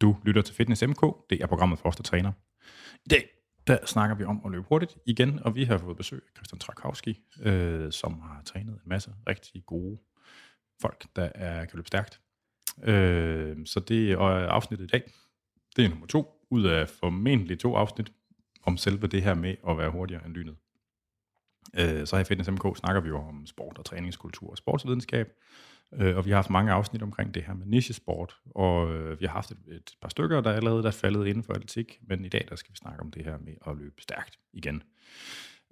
Du lytter til Fitness MK. Det er programmet for os, der træner. I dag der snakker vi om at løbe hurtigt igen, og vi har fået besøg af Christian Trakowski, øh, som har trænet en masse rigtig gode folk, der er, kan løbe stærkt. Øh, så det er øh, afsnittet i dag. Det er nummer to ud af formentlig to afsnit om selve det her med at være hurtigere end lynet. Øh, så her i Fitness MK snakker vi jo om sport og træningskultur og sportsvidenskab, øh, og vi har haft mange afsnit omkring det her med nichesport, og øh, vi har haft et, et par stykker, der allerede er faldet inden for atletik, men i dag der skal vi snakke om det her med at løbe stærkt igen.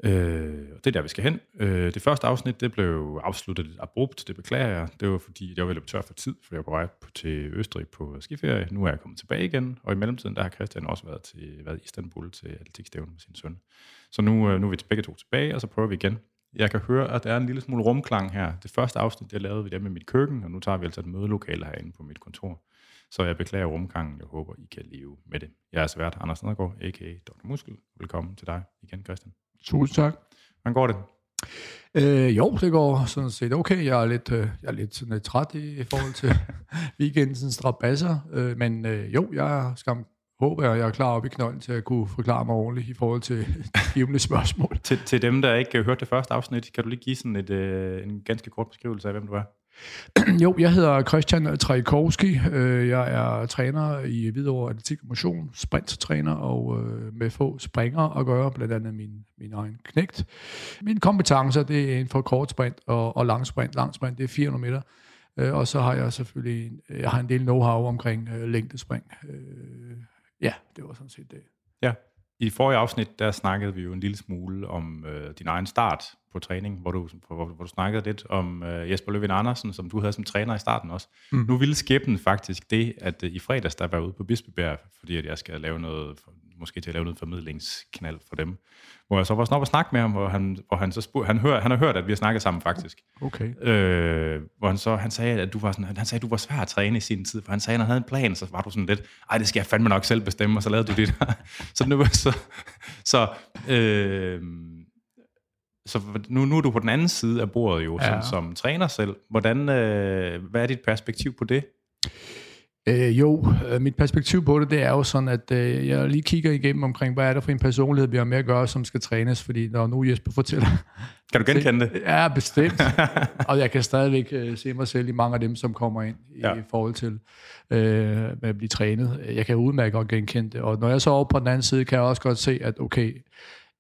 Øh, og det er der, vi skal hen. Øh, det første afsnit, det blev afsluttet lidt abrupt, det beklager jeg. Det var fordi, jeg var løbet tør for tid, for jeg var på vej til Østrig på skiferie. Nu er jeg kommet tilbage igen, og i mellemtiden, der har Christian også været, til, været i Istanbul til atletikstævnen med sin søn. Så nu, øh, nu er vi begge to tilbage, og så prøver vi igen. Jeg kan høre, at der er en lille smule rumklang her. Det første afsnit, jeg lavede vi der med mit køkken, og nu tager vi altså et mødelokale herinde på mit kontor. Så jeg beklager rumklangen. Jeg håber, I kan leve med det. Jeg er svært Anders Nedergaard, a.k.a. Dr. Muskel. Velkommen til dig igen, Christian. Tusind tak. Hvordan går det? Øh, jo, det går sådan set okay. Jeg er lidt, øh, jeg er lidt, sådan lidt træt i, i forhold til weekendens strabasser, øh, men øh, jo, jeg er skam, håber jeg, jeg er klar op i knolden til at kunne forklare mig ordentligt i forhold til givende spørgsmål. til, til dem, der ikke hørte det første afsnit, kan du lige give sådan et, øh, en ganske kort beskrivelse af, hvem du er? jo, jeg hedder Christian Trajkowski. Øh, jeg er træner i Hvidovre Atletik Motion, sprinttræner og øh, med få springer at gøre, blandt andet min, min egen knægt. Mine kompetencer, det er en for kort sprint og, og lang sprint. Lang sprint, det er 400 meter. Øh, og så har jeg selvfølgelig jeg har en del know-how omkring længdespring. Ja, det var sådan set det. Ja, i forrige afsnit, der snakkede vi jo en lille smule om øh, din egen start på træning, hvor du, hvor, hvor du snakkede lidt om øh, Jesper Løvin Andersen, som du havde som træner i starten også. Mm. Nu ville skæbnen faktisk det, at øh, i fredags, der var ude på Bispebjerg, fordi at jeg skal lave noget, måske til at lave noget formidlingsknald for dem, hvor jeg så var sådan op og snakke med ham, hvor han, hvor han så spurgte, han, hør, han har hørt, at vi har snakket sammen faktisk. Okay. Øh, hvor han så, han sagde, at du var sådan, han sagde, at du var svær at træne i sin tid, for han sagde, at han havde en plan, så var du sådan lidt, ej, det skal jeg fandme nok selv bestemme, og så lavede du det der. så nu, så, så øh, så nu, nu er du på den anden side af bordet jo, ja. som, som træner selv. Hvordan, øh, hvad er dit perspektiv på det? Øh, jo, øh, mit perspektiv på det, det er jo sådan, at øh, jeg lige kigger igennem omkring, hvad er det for en personlighed, vi har med at gøre, som skal trænes, fordi når nu Jesper fortæller... Kan du genkende det? Ja, bestemt. og jeg kan stadigvæk øh, se mig selv i mange af dem, som kommer ind i, ja. i forhold til øh, med at blive trænet. Jeg kan udmærket godt genkende det. Og når jeg så over på den anden side, kan jeg også godt se, at okay,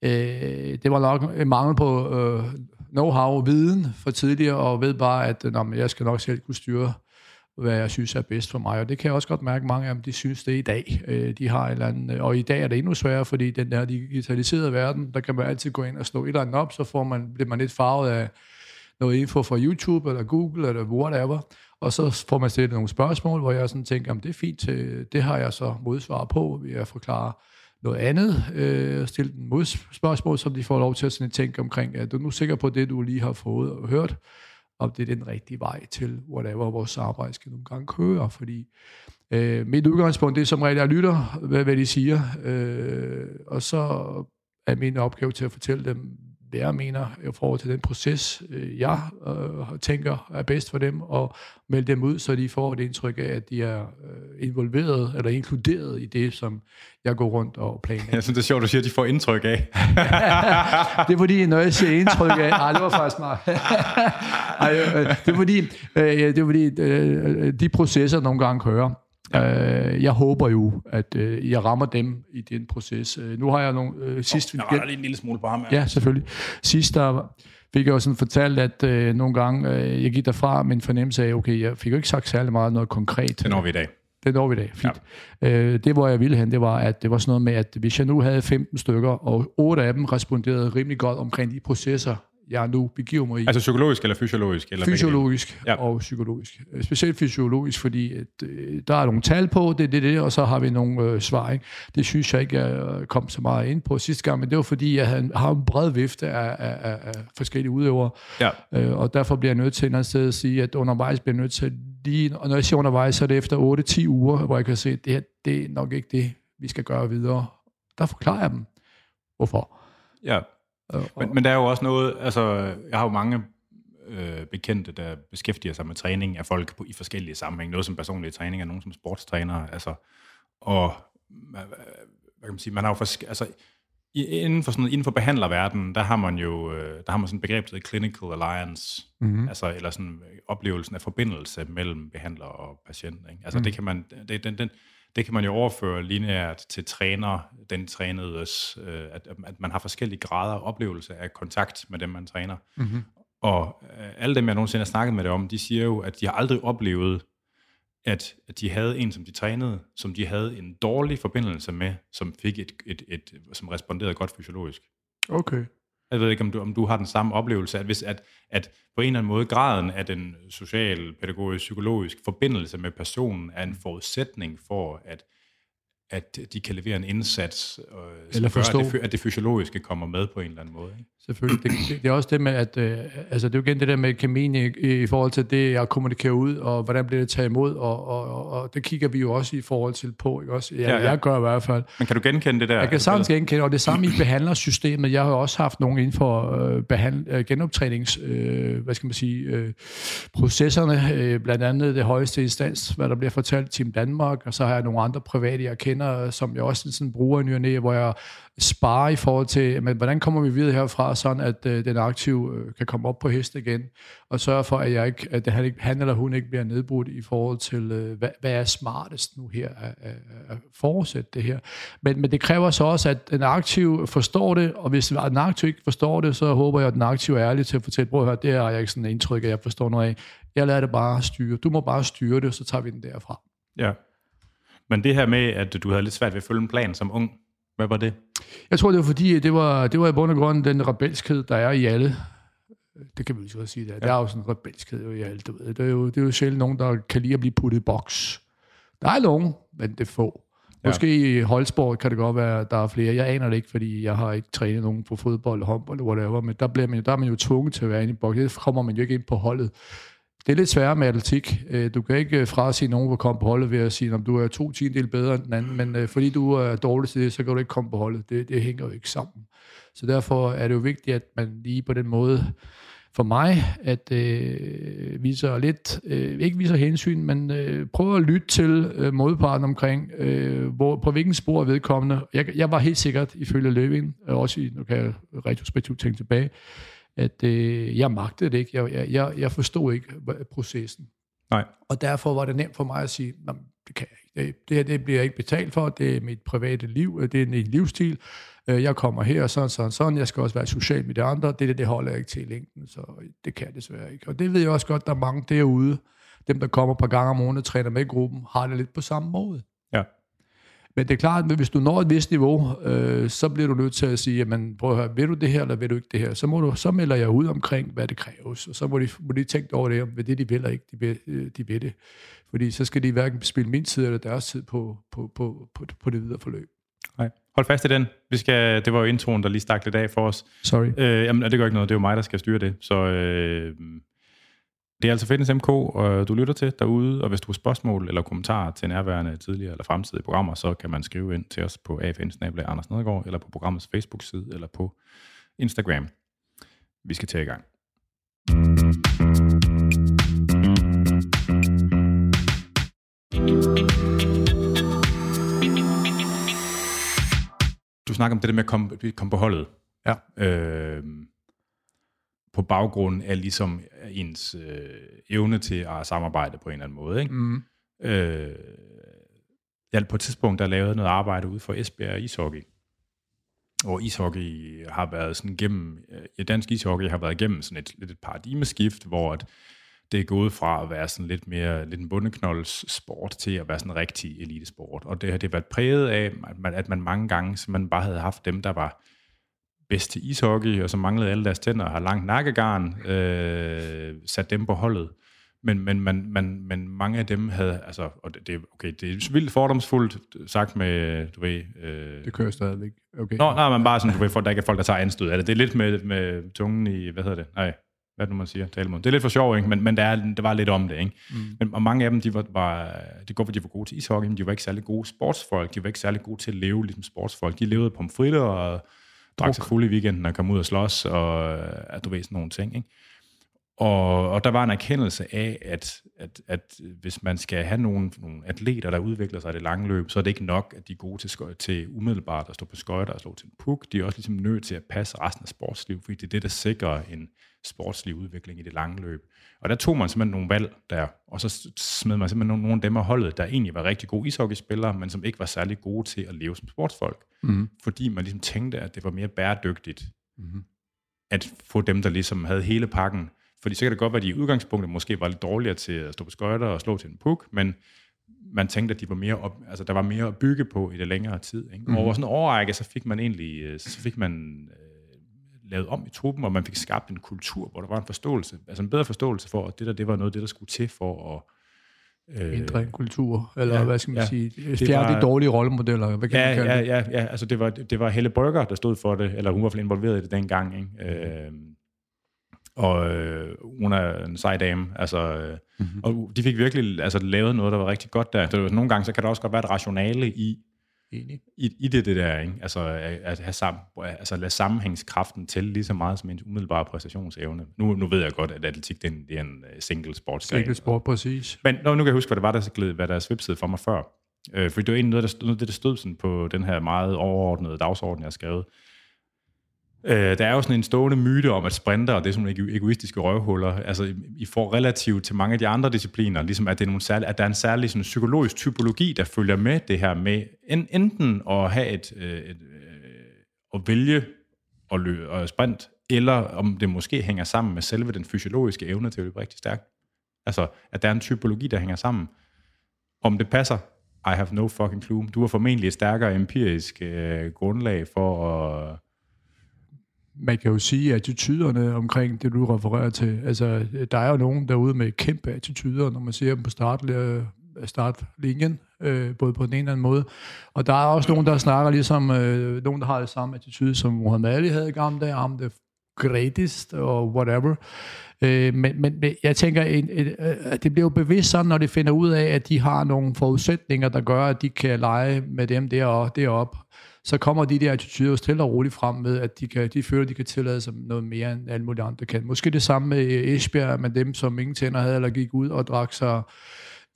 øh, det var nok en mangel på øh, know-how, viden for tidligere, og ved bare, at nå, jeg skal nok selv kunne styre hvad jeg synes er bedst for mig. Og det kan jeg også godt mærke, at mange af dem, de synes det i dag. Øh, de har et eller andet, øh, og i dag er det endnu sværere, fordi den der digitaliserede verden, der kan man altid gå ind og slå et eller andet op, så får man, bliver man lidt farvet af noget info fra YouTube, eller Google, eller whatever, og så får man stillet nogle spørgsmål, hvor jeg sådan tænker, om det er fint, til, det har jeg så modsvar på, ved at forklare noget andet, øh, stille en modspørgsmål, som de får lov til at sådan tænke omkring, er du nu sikker på det, du lige har fået og hørt, om det er den rigtige vej til, whatever vores arbejde skal nogle gange køre, fordi øh, mit udgangspunkt, det er som regel, jeg lytter, hvad, hvad de siger, øh, og så er min opgave til at fortælle dem, hvad jeg mener i forhold til den proces, øh, jeg øh, tænker er bedst for dem, og melde dem ud, så de får et indtryk af, at de er øh, involveret eller inkluderet i det, som jeg går rundt og planlægger. Jeg synes, det er sjovt, at du siger, at de får indtryk af. det er fordi, når jeg siger indtryk af... Ej, det var faktisk smart. Ej, det er fordi, det er fordi de processer nogle gange kører. Ja. Øh, jeg håber jo, at øh, jeg rammer dem i den proces. Øh, nu har jeg nogle... Øh, sidst, oh, var lige en lille smule på ham. Ja, ja selvfølgelig. Sidst der fik jeg jo sådan fortalt, at øh, nogle gange øh, jeg gik derfra med en fornemmelse af, okay, jeg fik jo ikke sagt særlig meget noget konkret. Det når vi i dag. Det når vi i dag, fint. Ja. Øh, det, hvor jeg ville hen, det var, at det var sådan noget med, at hvis jeg nu havde 15 stykker, og 8 af dem responderede rimelig godt omkring de processer, jeg nu begiver mig i. Altså psykologisk eller fysiologisk? Eller fysiologisk ja. og psykologisk. Øh, specielt fysiologisk, fordi at, øh, der er nogle tal på, det er det, det, og så har vi nogle øh, svar. Ikke? Det synes jeg ikke, jeg kom så meget ind på sidste gang, men det var fordi, jeg havde, har en bred vifte af, af, af, af forskellige udøvere, ja. øh, og derfor bliver jeg nødt til et eller andet sted at sige, at undervejs bliver jeg nødt til lige, og når jeg siger undervejs, så er det efter 8-10 uger, hvor jeg kan se, at det her, det er nok ikke det, vi skal gøre videre. Der forklarer jeg dem, hvorfor. Ja, men, men der er jo også noget, altså jeg har jo mange øh, bekendte, der beskæftiger sig med træning af folk på, i forskellige sammenhænge. Noget som personlig træning, og nogen som sportstræner. Altså, og hvad kan man sige, man har jo forske, altså, inden for, sådan, inden for behandlerverdenen, der har man jo øh, der har man sådan et begreb, der hedder clinical alliance, mm-hmm. altså, eller sådan oplevelsen af forbindelse mellem behandler og patient. Ikke? Altså, mm. det, kan man, det, den, den, det kan man jo overføre lineært til træner, den trænedes, øh, at, at man har forskellige grader af oplevelse af kontakt med dem, man træner. Mm-hmm. Og øh, alle dem, jeg nogensinde har snakket med det om, de siger jo, at de har aldrig oplevet, at, at de havde en, som de trænede, som de havde en dårlig forbindelse med, som fik et, et, et, et som responderede godt fysiologisk. Okay. Jeg ved ikke, om du, om du har den samme oplevelse, at hvis at, at på en eller anden måde graden af den social, pædagogisk, psykologisk forbindelse med personen er en forudsætning for, at at de kan levere en indsats, og eller. Gør, at, det, at det fysiologiske kommer med på en eller anden måde. Ikke? Selvfølgelig. Det, det, det er også det med, at øh, altså det er jo igen det der med kemien i, i forhold til det, jeg kommunikerer ud, og hvordan bliver det taget imod, og, og, og, og det kigger vi jo også i forhold til på, ikke også? Jeg, ja, ja. jeg gør i hvert fald. Men kan du genkende det der? Jeg kan sagtens genkende, og det samme i behandlersystemet. Jeg har jo også haft nogen inden for øh, behandl, øh, genoptrænings, øh, hvad skal man sige, øh, processerne, øh, blandt andet det højeste instans, hvad der bliver fortalt i Team Danmark, og så har jeg nogle andre private, jeg kender, som jeg også sådan bruger i ny hvor jeg spare i forhold til, men hvordan kommer vi videre herfra, sådan at øh, den aktive øh, kan komme op på hest igen, og sørge for, at, jeg ikke, at han, ikke, han eller hun ikke bliver nedbrudt i forhold til, øh, hvad, hvad er smartest nu her at, at, at fortsætte det her. Men, men det kræver så også, at den aktive forstår det, og hvis den aktive ikke forstår det, så håber jeg, at den aktive er ærlig til at fortælle, prøv at høre, det har jeg ikke sådan en indtryk, at jeg forstår noget af. Jeg lader det bare styre. Du må bare styre det, og så tager vi den derfra. Ja. Men det her med, at du havde lidt svært ved at følge en plan som ung, hvad var det? Jeg tror, det var fordi, det var, det var i bund og grund den rebelskhed, der er i alle. Det kan vi jo sige. Der. Ja. der er jo sådan en rebelskhed jo i alle, du ved. Det er jo, det er jo sjældent nogen, der kan lide at blive puttet i boks. Der er nogen, men det er få. Måske ja. i holdsport kan det godt være, at der er flere. Jeg aner det ikke, fordi jeg har ikke trænet nogen på fodbold, håndbold eller whatever, men der, bliver man, der er man jo tvunget til at være inde i boks. Det kommer man jo ikke ind på holdet. Det er lidt sværere med atletik. Øh, du kan ikke øh, frasige nogen, der kommer på holdet ved at sige, om du er to tiendel bedre end den anden, men øh, fordi du er dårlig til det, så kan du ikke komme på holdet. Det, det hænger jo ikke sammen. Så derfor er det jo vigtigt, at man lige på den måde, for mig, at øh, viser lidt, øh, ikke viser hensyn, men øh, prøver at lytte til øh, modparten omkring, øh, hvor, på hvilken spor er vedkommende. Jeg, jeg var helt sikkert, ifølge Løving, også i, nu kan jeg retrospektivt tænke tilbage, at øh, jeg magtede det ikke. Jeg, jeg, jeg forstod ikke processen. Nej. Og derfor var det nemt for mig at sige, det kan jeg ikke. Det, det her det bliver jeg ikke betalt for. Det er mit private liv. Det er en livsstil. Øh, jeg kommer her, sådan, sådan, sådan. Jeg skal også være social med de andre. Det, det, det holder jeg ikke til i længden, så det kan jeg desværre ikke. Og det ved jeg også godt, der er mange derude, dem der kommer et par gange om måneden, træner med i gruppen, har det lidt på samme måde. Men det er klart, at hvis du når et vist niveau, øh, så bliver du nødt til at sige, jamen, prøv at høre, vil du det her, eller vil du ikke det her? Så, må du, så melder jeg ud omkring, hvad det kræves, og så må de, må de tænke over det, om det de vil eller ikke, de vil, øh, de vil det. Fordi så skal de hverken spille min tid eller deres tid på, på, på, på, på det videre forløb. Nej. Hold fast i den. Vi skal, det var jo introen, der lige stak lidt af for os. Sorry. Øh, jamen, det gør ikke noget. Det er jo mig, der skal styre det. Så øh, det er altså Fitness MK, og du lytter til derude, og hvis du har spørgsmål eller kommentarer til nærværende tidligere eller fremtidige programmer, så kan man skrive ind til os på afn Anders Nedergaard, eller på programmets Facebook-side, eller på Instagram. Vi skal til i gang. Du snakker om det der med at komme, komme på holdet. Ja. Øh, på baggrund af ligesom ens øh, evne til at samarbejde på en eller anden måde. Ikke? Mm. Øh, jeg på et tidspunkt, der lavede noget arbejde ude for Esbjerg Ishockey. Og ishockey har været sådan gennem, ja, dansk ishockey har været igennem sådan et, lidt et paradigmeskift, hvor at det er gået fra at være sådan lidt mere lidt en bundeknolds sport til at være sådan en rigtig elitesport. Og det har det været præget af, at man, at man mange gange så man bare havde haft dem, der var bedst til ishockey, og som manglede alle deres tænder og har langt nakkegarn, øh, sat dem på holdet. Men, men, men, men, men mange af dem havde, altså, og det, det, okay, det er vildt fordomsfuldt sagt med, du ved... Øh, det kører stadigvæk. Okay. Nå, nej, men bare sådan, du ved, for, der ikke er folk, der tager anstød af det. Det er lidt med, med tungen i, hvad hedder det? Nej, hvad er det nu, man siger? Talemod. Det er lidt for sjov, ikke? men, men der, er, der var lidt om det. Ikke? Mm. Men, og mange af dem, de var, var, de går, de var gode til ishockey, men de var ikke særlig gode sportsfolk. De var ikke særlig gode til at leve ligesom sportsfolk. De levede på fritter og drak sig fuld i weekenden og kom ud og slås, og at du ved sådan nogle ting. Ikke? og, og der var en erkendelse af, at, at, at hvis man skal have nogle, nogle atleter, der udvikler sig i det lange løb, så er det ikke nok, at de er gode til, skøj, til umiddelbart at stå på skøjter og slå til en puk. De er også ligesom nødt til at passe resten af sportsliv, fordi det er det, der sikrer en sportslig udvikling i det lange løb. Og der tog man simpelthen nogle valg der, og så smed man simpelthen nogle, af dem af holdet, der egentlig var rigtig gode ishockeyspillere, men som ikke var særlig gode til at leve som sportsfolk. Mm. Fordi man ligesom tænkte, at det var mere bæredygtigt mm. at få dem, der ligesom havde hele pakken, fordi så kan det godt være, at de i udgangspunktet måske var lidt dårligere til at stå på skøjter og slå til en puk, men man tænkte, at de var mere op, altså, der var mere at bygge på i det længere tid. Ikke? Mm. Over sådan en overrække, så fik man egentlig øh, så fik man, øh, lavet om i truppen, og man fik skabt en kultur, hvor der var en forståelse, altså en bedre forståelse for, at det der, det var noget det, der skulle til for at Øh, Ændre kultur, eller ja, hvad skal man ja, sige, fjerde de dårlige rollemodeller, hvad kan ja, man kalde ja, det? Ja, ja, altså det var, det var Helle Brygger, der stod for det, eller hun var involveret i det dengang, ikke? Øh, og øh, hun er en sej dame, altså, mm-hmm. og de fik virkelig altså, lavet noget, der var rigtig godt der. Så nogle gange, så kan der også godt være et rationale i, Enig. I, i det, det der, ikke? Altså, at have sammen, altså lade sammenhængskraften til lige så meget som en umiddelbar præstationsevne. Nu, nu ved jeg godt, at atletik det er en, det er en øh, single sport. Single sport, præcis. Men nu, nu kan jeg huske, hvad det var, der gled, hvad der svipsede for mig før. Øh, for det var egentlig noget, der noget, det, der stod sådan på den her meget overordnede dagsorden, jeg har skrevet. Øh, der er jo sådan en stående myte om, at sprinter, det er sådan nogle egoistiske røvhuller, altså I får relativt til mange af de andre discipliner, ligesom at, det er nogle særlig, at der er en særlig sådan, psykologisk typologi, der følger med det her med en, enten at have et, øh, et, et at vælge at løbe og sprint, eller om det måske hænger sammen med selve den fysiologiske evne til at løbe rigtig stærkt. Altså, at der er en typologi, der hænger sammen. Om det passer, I have no fucking clue. Du har formentlig et stærkere empirisk øh, grundlag for at man kan jo sige, at attityderne omkring det, du refererer til, altså, der er jo nogen derude med kæmpe attityder, når man ser dem på start, øh, startlinjen, øh, både på den ene eller anden måde. Og der er også nogen, der snakker ligesom, øh, nogen, der har det samme attitude, som Muhammad Ali havde i gamle dage, om det greatest og whatever. Øh, men, men jeg tænker, øh, at det bliver jo bevidst sådan, når de finder ud af, at de har nogle forudsætninger, der gør, at de kan lege med dem der deroppe så kommer de der attityder stille og roligt frem med, at de, kan, de føler, at de kan tillade sig noget mere end alle mulige andre kan. Måske det samme med Esbjerg, med dem, som ingen tænder havde, eller gik ud og drak sig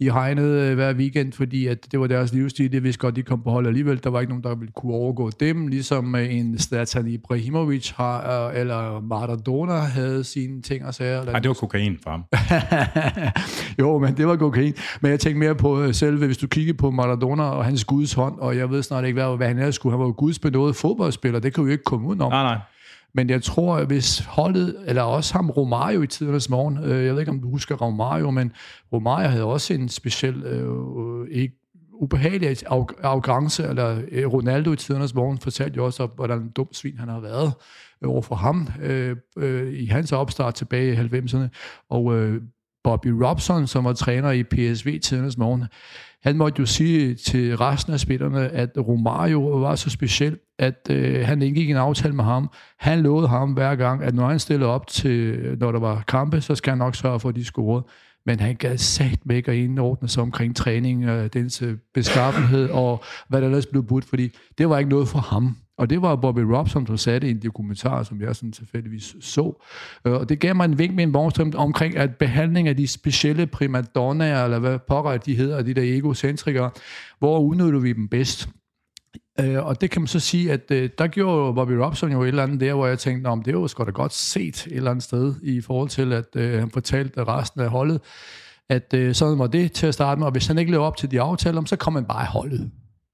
i hegnet øh, hver weekend, fordi at det var deres livsstil. Det vidste godt, de kom på hold alligevel. Der var ikke nogen, der ville kunne overgå dem, ligesom en Zlatan Ibrahimovic har, øh, eller Maradona havde sine ting og sager. Nej, det var kokain for ham. jo, men det var kokain. Men jeg tænkte mere på øh, selve, hvis du kigger på Maradona og hans guds hånd, og jeg ved snart ikke, hvad, hvad han ellers skulle. Han var jo gudsbenået fodboldspiller, det kan jo ikke komme ud om. Nej, nej. Men jeg tror, at hvis holdet, eller også ham Romario i tidernes morgen, øh, jeg ved ikke, om du husker Romario, men Romario havde også en speciel, øh, øh ikke ubehagelig arrogance, eller øh, Ronaldo i tidernes morgen fortalte jo også, hvordan en dum svin han har været øh, over for ham øh, øh, i hans opstart tilbage i 90'erne. Og øh, Bobby Robson, som var træner i PSV tidernes morgen, han måtte jo sige til resten af spillerne, at Romario var så speciel, at øh, han indgik en aftale med ham. Han lovede ham hver gang, at når han stillede op til, når der var kampe, så skal han nok sørge for, at de scorede. Men han gav sat med ikke at indordne sig omkring træning, øh, dens øh, beskaffenhed og hvad der ellers blev budt, fordi det var ikke noget for ham. Og det var Bobby Robson, der satte i en dokumentar, som jeg sådan tilfældigvis så. Øh, og det gav mig en vink med en vognstrøm omkring, at behandling af de specielle primadonnaer, eller hvad pokker de hedder, de der egocentrikere, hvor udnytter vi dem bedst? Øh, og det kan man så sige, at øh, der gjorde Bobby Robson jo et eller andet der, hvor jeg tænkte, om det var sgu da godt set et eller andet sted, i forhold til, at øh, han fortalte resten af holdet, at øh, sådan var det til at starte med, og hvis han ikke lever op til de aftaler, så kommer han bare i holdet.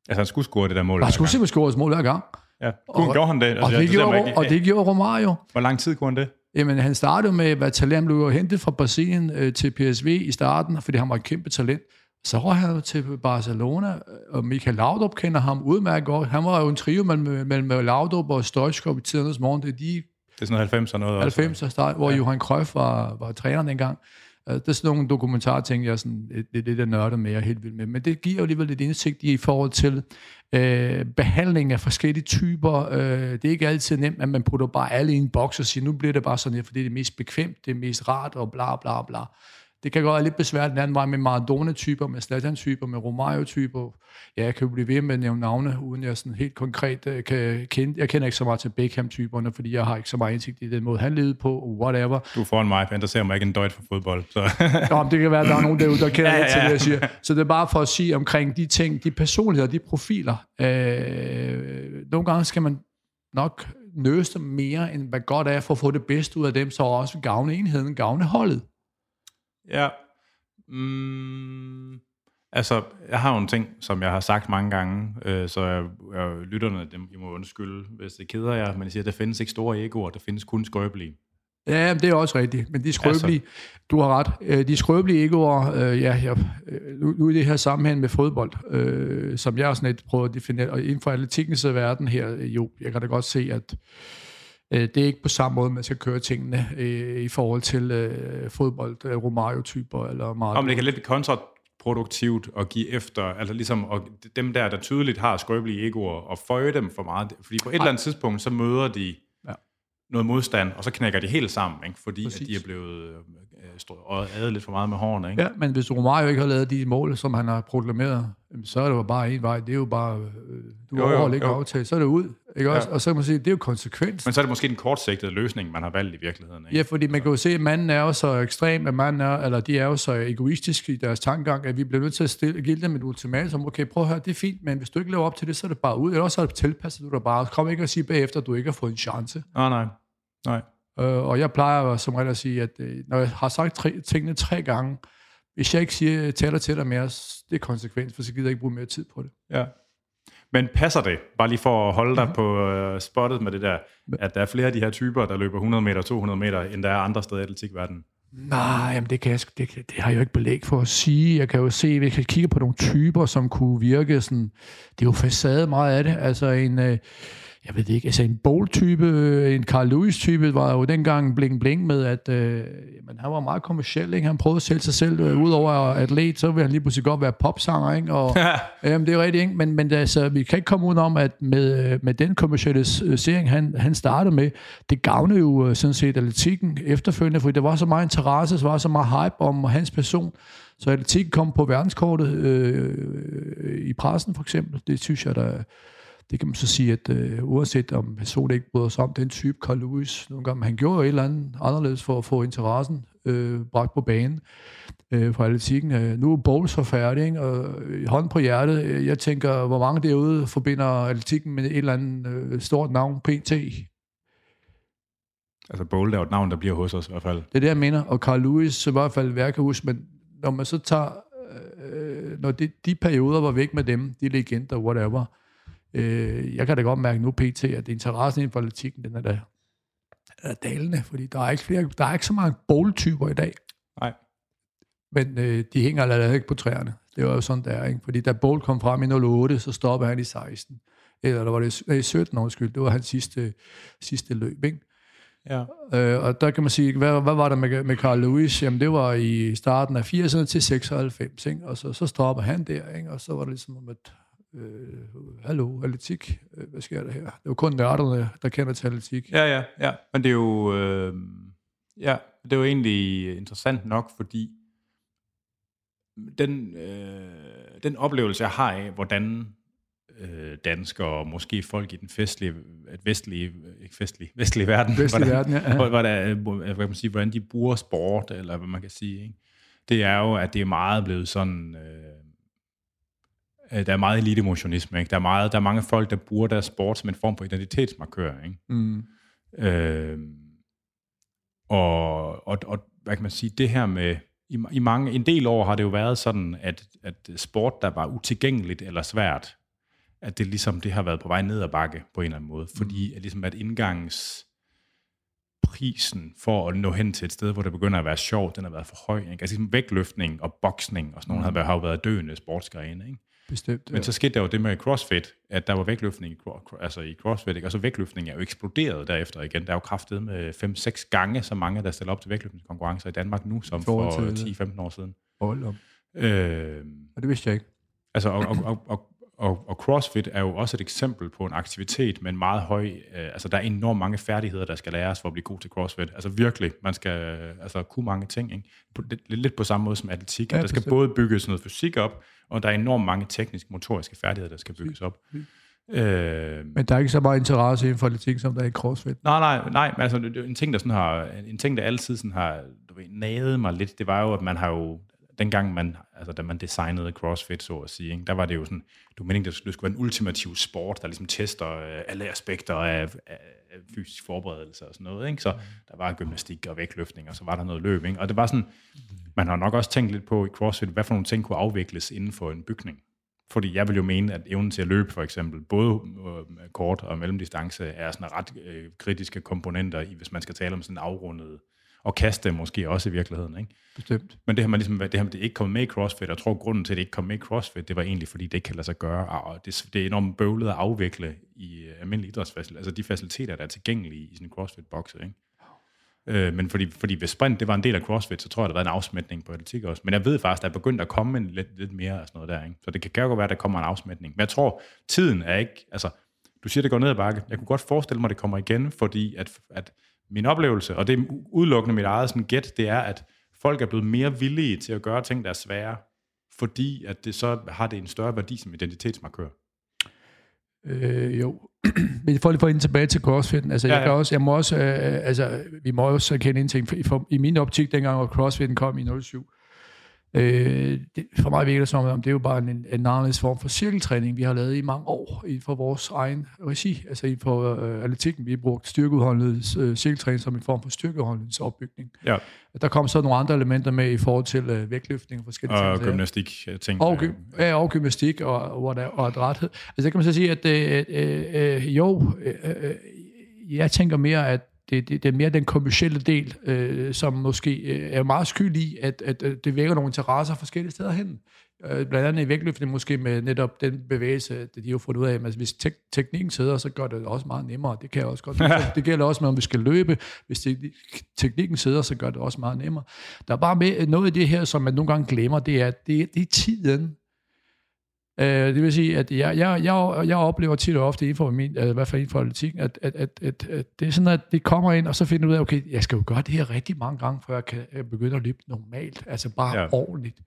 Altså han skulle score det der mål Han skulle simpelthen score et mål hver gang. Ja, og, gjorde han det? Altså, og, det, det gjorde, ikke, og det gjorde Romario. Hvor lang tid kunne han det? Jamen, han startede med, hvad talent blev hentet fra Brasilien øh, til PSV i starten, fordi han var et kæmpe talent. Så røg han til Barcelona, og Michael Laudrup kender ham udmærket godt. Han var jo en trio mellem, mellem Laudrup og Stoichkov i tidernes morgen. Det er de det er sådan 90'er noget 90'er start, hvor ja. Johan Cruyff var, var træner dengang. Øh, det er sådan nogle dokumentarting, jeg sådan, det, det, det nørder med, jeg er helt vild med. Men det giver jo alligevel lidt indsigt i forhold til øh, behandling af forskellige typer. Øh, det er ikke altid nemt, at man putter bare alle i en boks og siger, nu bliver det bare sådan her, fordi det er mest bekvemt, det er mest rart og bla bla bla. Det kan godt være lidt besværligt den anden vej med Maradona-typer, med Zlatan-typer, med Romario-typer. Ja, jeg kan jo blive ved med at nævne navne, uden jeg sådan helt konkret øh, kan kende. Jeg kender ikke så meget til Beckham-typerne, fordi jeg har ikke så meget indsigt i den måde, han levede på, whatever. Du får en mig, der ser mig ikke en døjt for fodbold. Så. Nå, det kan være, at der er nogen derude, der kender ja, ja, ja. til det, jeg siger. Så det er bare for at sige omkring de ting, de personligheder, de profiler. Øh, nogle gange skal man nok nøste mere, end hvad godt er, for at få det bedste ud af dem, så også gavne enheden, gavne holdet. Ja. Mm, altså, jeg har jo en ting, som jeg har sagt mange gange, øh, så jeg, jeg, lytterne, dem, I må undskylde, hvis det keder jer, men jeg siger, at der findes ikke store egoer, der findes kun skrøbelige. Ja, det er også rigtigt, men de skrøbelige, altså. du har ret, øh, de skrøbelige egoer, øh, ja, ja, øh, nu, nu i det her sammenhæng med fodbold, øh, som jeg også lidt prøver at definere, og inden for atletikens verden her, jo, jeg kan da godt se, at øh, det er ikke på samme måde, man skal køre tingene øh, i forhold til øh, fodbold, øh, Romario-typer eller meget. Om det kan lidt blive kontraproduktivt at give efter, altså ligesom og dem der, der tydeligt har skrøbelige egoer, og føje dem for meget, fordi på et Ej. eller andet tidspunkt, så møder de noget modstand, og så knækker de helt sammen, ikke? fordi at de er blevet øh, og adet lidt for meget med hårene. Ikke? Ja, men hvis Romario ikke har lavet de mål, som han har proklameret, så er det jo bare en vej. Det er jo bare, øh, du overholder ikke aftale, så er det ud. Ikke også? Ja. Og så kan man sige, det er jo konsekvens. Men så er det måske den kortsigtede løsning, man har valgt i virkeligheden. Ikke? Ja, fordi man kan jo se, at manden er jo så ekstrem, at manden er, eller de er jo så egoistiske i deres tankegang, at vi bliver nødt til at stille, give dem et ultimatum. Okay, prøv at høre, det er fint, men hvis du ikke lever op til det, så er det bare ud. Eller så er det tilpasset du dig bare. Kom ikke og sige bagefter, at du ikke har fået en chance. Nej, nej. Nej. Øh, og jeg plejer som regel at sige, at øh, når jeg har sagt tre, tingene tre gange, hvis jeg ikke siger, taler til dig mere, det er konsekvens, for så gider jeg ikke bruge mere tid på det. Ja. Men passer det, bare lige for at holde dig mm-hmm. på uh, spottet med det der, at der er flere af de her typer, der løber 100 meter, 200 meter, end der er andre steder i atletikverdenen? Nej, jamen det, kan jeg, det, det har jeg jo ikke belæg for at sige. Jeg kan jo se, hvis jeg kigger på nogle typer, som kunne virke sådan, det er jo facade meget af det. Altså en, øh, jeg ved ikke, altså en bowl-type, en Carl Lewis-type, var jo dengang bling-bling med, at øh, jamen, han var meget kommersiel, ikke? Han prøvede at sælge sig selv, øh, udover atlet, så ville han lige pludselig godt være popsanger, ikke? Og, jamen, det er rigtigt, ikke? Men, men altså, vi kan ikke komme ud om, at med, øh, med den kommersialisering, han, han startede med, det gavnede jo øh, sådan set atletikken efterfølgende, fordi der var så meget interesse, så var så meget hype om hans person, så atletikken kom på verdenskortet øh, i pressen for eksempel. Det synes jeg, der det kan man så sige, at øh, uanset om personen ikke bryder sig om den type Carl Lewis, nogle gange, han gjorde jo et eller andet anderledes for at få interessen øh, bragt på banen øh, for atletikken. Øh, nu er Bowles så færdig, ikke? og øh, hånden på hjertet, øh, jeg tænker, hvor mange derude forbinder atletikken med et eller andet øh, stort navn, PT. Altså Bowl er jo et navn, der bliver hos os i hvert fald. Det er det, jeg mener, og Carl Lewis i hvert fald værkehus, men når man så tager, øh, når de, de perioder var væk med dem, de legender, whatever, Øh, jeg kan da godt mærke nu, PT, at interessen i politikken, den er da er dalende, fordi der er ikke, flere, der er ikke så mange boldtyper i dag. Nej. Men øh, de hænger allerede ikke på træerne. Det var jo sådan, der, ikke? Fordi da Bold kom frem i 08, så stoppede han i 16. Eller der var det i 17 års skyld. Det var hans sidste, sidste løb, ikke? Ja. Øh, og der kan man sige, hvad, hvad var der med, med Carl Lewis? Jamen, det var i starten af 80'erne til 96, ikke? Og så, så stopper han der, ikke? Og så var det ligesom, at øh, hallo, atletik, øh, hvad sker der her? Det er jo kun nørderne, der kender til atletik. Ja, ja, ja. Men det er jo, øh, ja, det er jo egentlig interessant nok, fordi den, øh, den oplevelse, jeg har af, hvordan øh, danskere og måske folk i den festlige, vestlige, ikke festlige, vestlige verden, vestlige hvordan, verden ja. hvordan, hvad kan man sige, hvordan de bruger sport, eller hvad man kan sige, ikke? det er jo, at det er meget blevet sådan... Øh, der er meget elitemotionisme. Ikke? Der, er meget, der er mange folk, der bruger deres sport som en form for identitetsmarkør. Ikke? Mm. Øh, og, og, og hvad kan man sige, det her med, i, i mange, en del år har det jo været sådan, at, at sport, der var utilgængeligt eller svært, at det ligesom det har været på vej ned ad bakke på en eller anden måde. Fordi mm. at, ligesom, at indgangs prisen for at nå hen til et sted, hvor det begynder at være sjovt, den har været for høj. Ikke? Altså ligesom vægtløftning og boksning og sådan noget, mm. har, har været døende sportsgrene. Ikke? Bestemt. Men så skete der jo det med CrossFit, at der var vægtløftning altså i CrossFit, ikke? og så vægtløftning er jo eksploderet derefter igen. Der er jo kraftet med 5-6 gange så mange, der stiller op til vægtløftningskonkurrencer i Danmark nu, som for, for 10-15 år siden. Hold om. Øh, og det vidste jeg ikke. Altså, og, og, og, og, og, og CrossFit er jo også et eksempel på en aktivitet med en meget høj... Øh, altså, der er enormt mange færdigheder, der skal læres for at blive god til CrossFit. Altså virkelig, man skal altså, kunne mange ting. Ikke? På, lidt, lidt på samme måde som atletik. Ja, der skal både bygges noget fysik op, og der er enormt mange tekniske, motoriske færdigheder, der skal bygges op. Øh, men der er ikke så meget interesse inden for atletik, som der er i CrossFit. Nej, nej, nej. Men altså, en ting, der sådan har, en ting, der altid sådan har du ved, naget mig lidt, det var jo, at man har jo dengang man, altså da man designede CrossFit, så at sige, ikke, der var det jo sådan, du mente, det skulle være en ultimativ sport, der ligesom tester øh, alle aspekter af, af, af fysisk forberedelse og sådan noget. Ikke? Så der var gymnastik og vægtløftning, og så var der noget løb. Ikke? Og det var sådan, man har nok også tænkt lidt på i CrossFit, hvad for nogle ting kunne afvikles inden for en bygning. Fordi jeg vil jo mene, at evnen til at løbe for eksempel, både øh, kort og mellemdistance, er sådan ret øh, kritiske komponenter, i, hvis man skal tale om sådan afrundet og kaste måske også i virkeligheden. Ikke? Bestemt. Men det her, man ligesom, det her det ikke kom med i CrossFit, og jeg tror, grunden til, at det ikke kom med i CrossFit, det var egentlig, fordi det ikke kan lade sig gøre, og det, det er enormt bøvlet at afvikle i uh, almindelige idrætsfaciliteter, altså de faciliteter, der er tilgængelige i sådan en CrossFit-bokse. Ikke? Øh, men fordi, fordi hvis sprint det var en del af CrossFit, så tror jeg, der var en afsmætning på atletik også. Men jeg ved faktisk, der er begyndt at komme en lidt, lidt mere af sådan noget der. Ikke? Så det kan jo godt være, at der kommer en afsmætning. Men jeg tror, tiden er ikke... Altså, du siger, det går ned ad bakke. Jeg kunne godt forestille mig, at det kommer igen, fordi at, at min oplevelse, og det er udelukkende mit eget sådan gæt, det er, at folk er blevet mere villige til at gøre ting, der er svære, fordi at det så har det en større værdi som identitetsmarkør. Øh, jo, men for lige for ind tilbage til CrossFit, altså ja, jeg, kan også, jeg må også, øh, altså vi må også erkende en ting, for, for, i min optik dengang, hvor CrossFit kom i 07, Øh, det, for mig virker det som om, det er jo bare en, en anderledes form for cirkeltræning, vi har lavet i mange år i for vores egen regi, altså i for øh, atletikken. Vi har brugt styrkeudholdenheds øh, cirkeltræning som en form for styrkeudholdenhedsopbygning. Ja. Der kom så nogle andre elementer med i forhold til øh, vægtløftning og forskellige og ting. Og gymnastik, jeg tænker. Og, gy- ja, og gymnastik og, og, og, og adræthed. Altså der kan man så sige, at øh, øh, øh, jo, øh, øh, jeg tænker mere, at det, det, det er mere den kommersielle del, øh, som måske øh, er meget skyld i, at, at, at det vækker nogle interesser forskellige steder hen. Øh, blandt andet i vægtløftning måske med netop den bevægelse, det de har fundet ud af, at hvis tek- teknikken sidder, så gør det også meget nemmere. Det kan jeg også godt. det gælder også med, om vi skal løbe. Hvis te- teknikken sidder, så gør det også meget nemmere. Der er bare med, noget af det her, som man nogle gange glemmer, det er, det, det er tiden, Øh, det vil sige, at jeg, jeg, jeg, jeg oplever tit og ofte inden for min, øh, i hvert fald inden for politik, at, at, at, at, at det er sådan, at det kommer ind, og så finder ud af, okay, jeg skal jo gøre det her rigtig mange gange, før jeg kan begynde at løbe normalt, altså bare ja. ordentligt.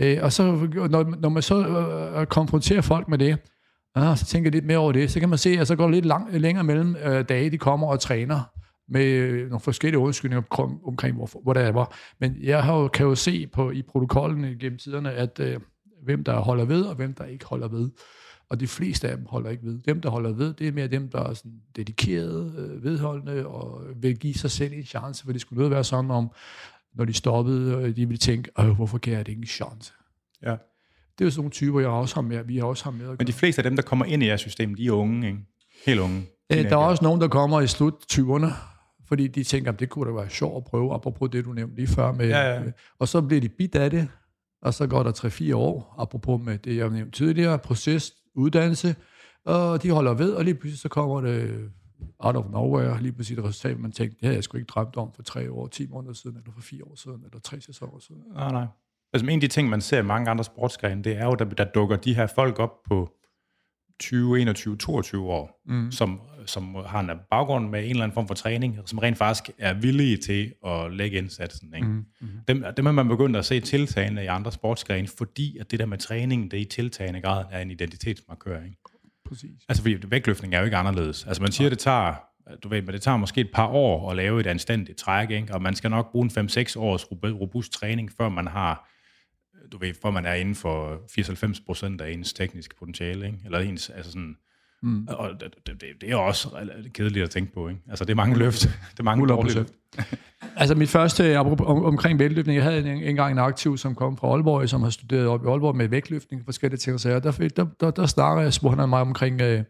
Øh, og så, når, når man så øh, konfronterer folk med det, ah, så tænker jeg lidt mere over det, så kan man se, at så går det lidt lang, længere mellem øh, dage, de kommer og træner med øh, nogle forskellige undskyldninger omkring, hvor, hvor det var. Men jeg har jo, kan jo se på i protokollen gennem tiderne, at øh, hvem der holder ved, og hvem der ikke holder ved. Og de fleste af dem holder ikke ved. Dem, der holder ved, det er mere dem, der er sådan dedikerede, øh, vedholdende, og vil give sig selv en chance, for det skulle noget være sådan om, når de stoppede, og de ville tænke, hvorfor kan jeg det ikke en chance? Ja. Det er jo sådan nogle typer, jeg også har med, vi har også har med Men de fleste af dem, der kommer ind i jeres system, de er unge, ikke? Helt unge. Æ, der er også nogen, der kommer i slut 20'erne, fordi de tænker, at det kunne da være sjovt at prøve, apropos det, du nævnte lige før. Med, ja, ja. Og så bliver de bit af det, og så går der 3-4 år, apropos med det, jeg nævnte tidligere, proces, uddannelse, og de holder ved, og lige pludselig så kommer det out of nowhere, lige pludselig et resultat, man tænkte, det havde jeg sgu ikke drømt om for tre år, 10 måneder siden, eller for fire år siden, eller tre sæsoner siden. Nej, nej. Altså en af de ting, man ser i mange andre sportsgrene, det er jo, der, der dukker de her folk op på 20, 21, 22 år, mm. som, som har en baggrund med en eller anden form for træning, som rent faktisk er villige til at lægge indsatsen. Ikke? Mm. Mm. Dem, dem er man begyndt at se tiltagende i andre sportsgrene, fordi at det der med træning, det i tiltagende grad er en identitetsmarkør. Ikke? Præcis. Altså fordi vægtløftning er jo ikke anderledes. Altså man siger, det tager du ved, men det tager måske et par år at lave et anstændigt træk, ikke? og man skal nok bruge en 5-6 års robust træning, før man har du ved, for man er inden for 94 procent af ens tekniske potentiale, ikke? eller ens, altså sådan, mm. og det, det, det, er også kedeligt at tænke på, ikke? altså det er mange løft, det er mange dårlige løft. altså mit første om, omkring vægtløftning, jeg havde en, engang en aktiv, som kom fra Aalborg, som har studeret op i Aalborg med vægtløftning, forskellige ting og sager, der, der, der, der snakker jeg, spurgte han mig omkring, øh,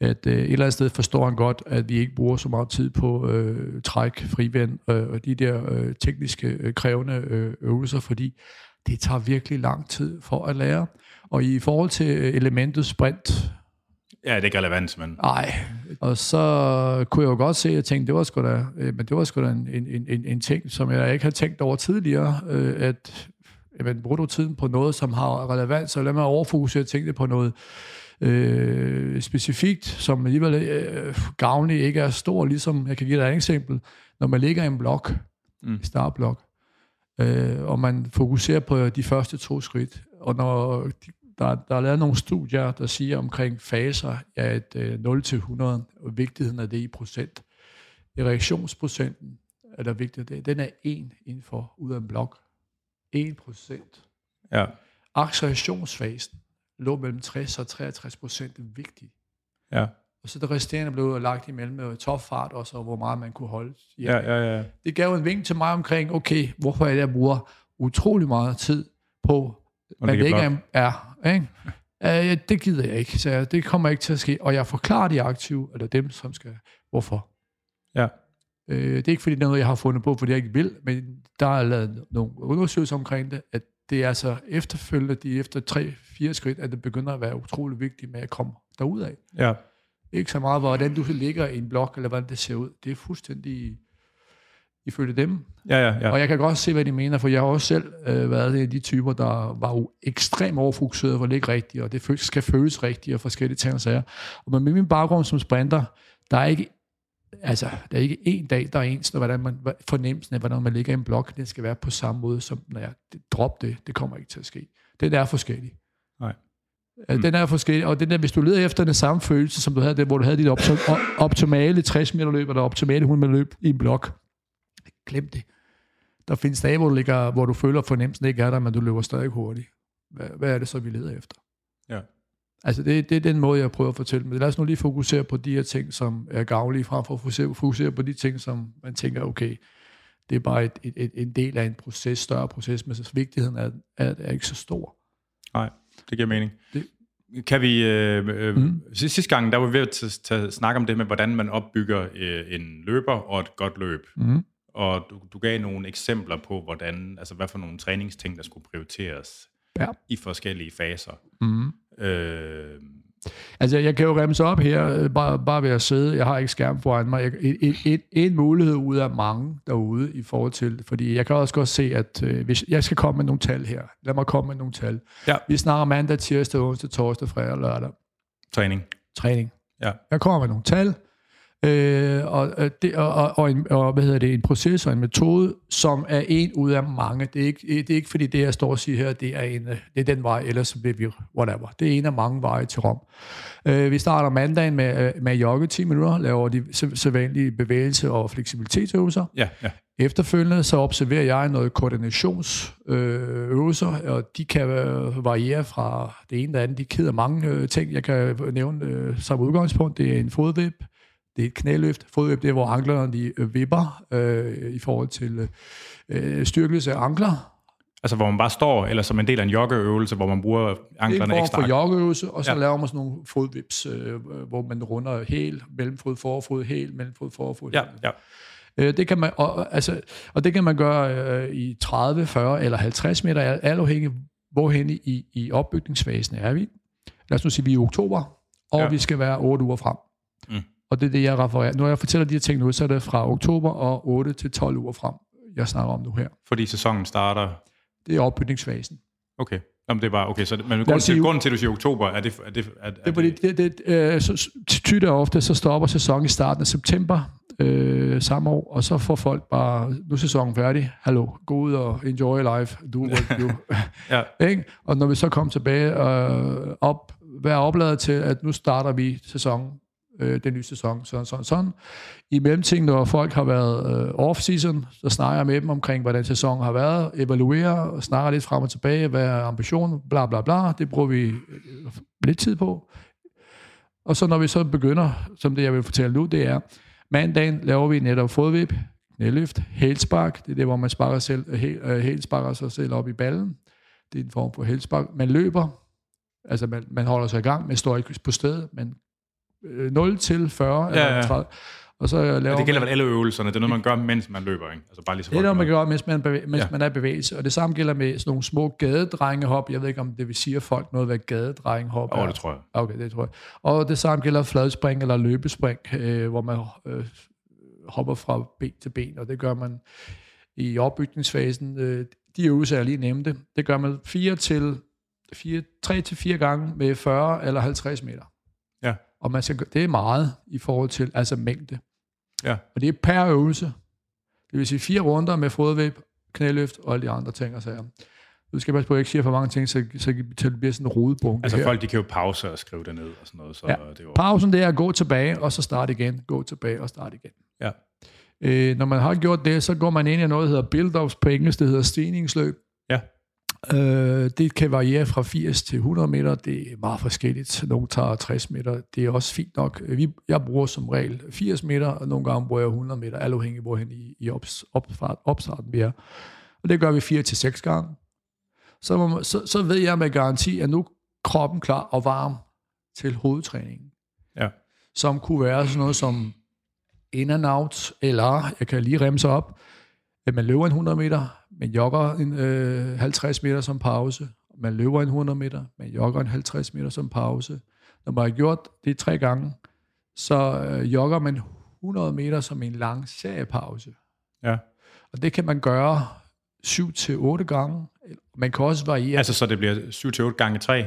at øh, et eller andet sted forstår han godt, at vi ikke bruger så meget tid på øh, træk, frivend øh, og de der øh, tekniske øh, krævende øh, øvelser, fordi det tager virkelig lang tid for at lære. Og i forhold til elementet sprint, Ja, det er ikke relevant, men... Nej, og så kunne jeg jo godt se, at jeg tænkte, det var sgu da, øh, men det var sgu da en, en, en, en ting, som jeg ikke havde tænkt over tidligere, øh, at Jamen, bruger du tiden på noget, som har relevans, så lad mig overfokusere tingene på noget øh, specifikt, som alligevel øh, gavnligt ikke er stor, ligesom, jeg kan give dig et eksempel, når man ligger i en blok, mm. startblok, øh, og man fokuserer på de første to skridt, og når de, der, der er lavet nogle studier, der siger omkring faser af et øh, 0-100, og vigtigheden af det i procent. I reaktionsprocenten er der vigtigt, det, den er 1 inden for ud af en blok. 1 procent. Ja. Accelerationsfasen lå mellem 60 og 63 procent vigtig. Ja. Og så det resterende blev lagt imellem med topfart og så hvor meget man kunne holde. Ja, ja, ja. Det gav en vink til mig omkring, okay, hvorfor er det, jeg bruger utrolig meget tid på, det ikke er, er ikke? Uh, det gider jeg ikke, så jeg, det kommer ikke til at ske. Og jeg forklarer de aktive, eller dem, som skal, hvorfor. Ja. Uh, det er ikke fordi, det er noget, jeg har fundet på, fordi jeg ikke vil, men der er lavet nogle undersøgelser omkring det, at det er altså efterfølgende, de efter tre, fire skridt, at det begynder at være utrolig vigtigt med at komme derud af. Ja. Ikke så meget, hvordan du ligger i en blok, eller hvordan det ser ud. Det er fuldstændig ifølge dem. Ja, ja, ja. Og jeg kan godt se, hvad de mener, for jeg har også selv øh, været en af de typer, der var jo ekstremt overfokuseret for at ligge rigtigt, og det skal føles rigtigt, og forskellige ting og sager. Og med min baggrund som sprinter, der er ikke altså, der er ikke en dag, der er ens, når hvordan man, fornemmelsen af, hvordan man ligger i en blok, den skal være på samme måde, som når jeg drop det, det kommer ikke til at ske. Den er forskellig. Nej. Mm. Den er forskellig, og den der, hvis du leder efter den samme følelse, som du havde, det, hvor du havde dit optimale 60 meter løb, eller optimale 100 meter løb i en blok, glem det. Der findes dage, hvor du, ligger, hvor du føler, at fornemmelsen ikke er der, men du løber stadig hurtigt. Hvad, hvad er det så, vi leder efter? Ja. Altså, det, det er den måde, jeg prøver at fortælle. Men lad os nu lige fokusere på de her ting, som er gavnlige, frem for at fokusere, fokusere på de ting, som man tænker, okay, det er bare et, et, et, en del af en proces, større proces, men så vigtigheden er, er, er ikke så stor. Nej, det giver mening. Det, kan vi... Øh, øh, mm. Sidste gang, der var vi ved at snakke om det med, hvordan man opbygger øh, en løber og et godt løb. Mm og du, du gav nogle eksempler på, hvordan, altså hvad for nogle træningsting, der skulle prioriteres ja. i forskellige faser. Mm. Øh, altså, jeg kan jo remse op her, øh, bare, bare ved at sidde, jeg har ikke skærm foran mig, en, en, en mulighed ud af mange derude i forhold til, fordi jeg kan også godt se, at øh, hvis jeg skal komme med nogle tal her, lad mig komme med nogle tal. Ja. Vi snakker mandag, tirsdag, onsdag, torsdag, fredag og lørdag. Træning. Træning. Ja. Jeg kommer med nogle tal, Øh, og, øh, det, og, og, en, og hvad hedder det, en proces og en metode, som er en ud af mange. Det er ikke, det er ikke fordi det, jeg står og siger her, det er, en, det er den vej, ellers så bliver vi whatever. Det er en af mange veje til Rom. Øh, vi starter mandagen med, øh, med jogge 10 minutter, laver de sædvanlige bevægelse- og fleksibilitetsøvelser. Ja, ja. Efterfølgende så observerer jeg noget koordinationsøvelser, og de kan variere fra det ene til det andet. De keder mange ting. Jeg kan nævne som udgangspunkt, det er en fodvip, det er et knæløft. Fodløb, det er, hvor anklerne de øh, vipper øh, i forhold til øh, styrkelse af ankler. Altså hvor man bare står, eller som en del af en joggeøvelse, hvor man bruger anklerne ekstra? Det er en joggeøvelse, og så ja. laver man sådan nogle fodvips, øh, hvor man runder hæl, mellemfod, forfod, hæl, mellemfod, forfod. Ja, ja. Øh, det kan man, og, altså, og det kan man gøre øh, i 30, 40 eller 50 meter, alt afhængig hvorhen i, i opbygningsfasen er vi. Lad os nu sige, vi er i oktober, og ja. vi skal være 8 uger frem. Og det er det, jeg refererer. Når jeg fortæller de her ting nu, så er det fra oktober og 8 til 12 uger frem, jeg snakker om nu her. Fordi sæsonen starter? Det er opbygningsfasen. Okay. Jamen, det er bare, okay, så det, men grunden, til, grunden til, at du siger oktober, er det... Er det, er, er det er fordi, det, det, øh, så, tyder ofte, så stopper sæsonen i starten af september øh, samme år, og så får folk bare, nu er sæsonen færdig, hallo, gå ud og enjoy life, do what you ja. Ikke? Og når vi så kommer tilbage og øh, op, være opladet til, at nu starter vi sæsonen øh, den nye sæson, sådan, sådan, sådan. I mellemtiden, når folk har været øh, off-season, så snakker jeg med dem omkring, hvordan sæsonen har været, evaluerer, snakker lidt frem og tilbage, hvad er ambitionen, bla bla bla, det bruger vi øh, lidt tid på. Og så når vi så begynder, som det jeg vil fortælle nu, det er, mandagen laver vi netop fodvip, knæløft, hælspark, det er det, hvor man sparker, selv, øh, øh, hæl, øh, hælsparker sig selv op i ballen. Det er en form for hælspark. Man løber, altså man, man holder sig i gang, man står ikke på stedet, man 0 øh, til 40 ja, eller 30. Og så laver ja, det gælder vel alle øvelserne. Det er noget, man gør, mens man løber. Ikke? Altså bare lige så det er noget, man gør, mens man, bevæ- mens ja. man er i bevægelse. Og det samme gælder med sådan nogle små gadedrengehop. Jeg ved ikke, om det vil sige folk noget, hvad gadedrengehop er. oh, det tror jeg. Okay, det tror jeg. Og det samme gælder fladspring eller løbespring, øh, hvor man øh, hopper fra ben til ben. Og det gør man i opbygningsfasen. Øh, de øvelser, jeg lige nævnte, det gør man 4 til 4, 3 til 4 gange med 40 eller 50 meter. Og man skal, det er meget i forhold til altså mængde. Ja. Og det er per øvelse. Det vil sige fire runder med fodvæb, knæløft og alle de andre ting og sager. Du skal passe på, at jeg ikke siger for mange ting, så, så det bliver sådan en rodebunke Altså her. folk, de kan jo pause og skrive det ned og sådan noget. Så Ja. det er jo, Pausen det er at gå tilbage, og så starte igen. Gå tilbage og starte igen. ja. Øh, når man har gjort det, så går man ind i noget, der hedder build-ups på engelsk, det hedder stigningsløb. Ja. Øh, det kan variere fra 80 til 100 meter. Det er meget forskelligt. Nogle tager 60 meter. Det er også fint nok. Vi, jeg bruger som regel 80 meter, og nogle gange bruger jeg 100 meter, alt afhængig af, hvorhen i, i ops, opstart, opstarten vi er. Og det gør vi 4 til 6 gange. Så, må så, så ved jeg med garanti, at nu er kroppen klar og varm til hovedtræningen. Ja. Som kunne være sådan noget som in and out, eller jeg kan lige remse op, at man løber en 100 meter, man jogger en øh, 50 meter som pause, man løber en 100 meter, man jogger en 50 meter som pause. Når man har gjort det tre gange, så øh, jogger man 100 meter som en lang seriepause. ja. Og det kan man gøre 7 til otte gange. Man kan også variere. Altså, så det bliver 7-8 gange 3. ja,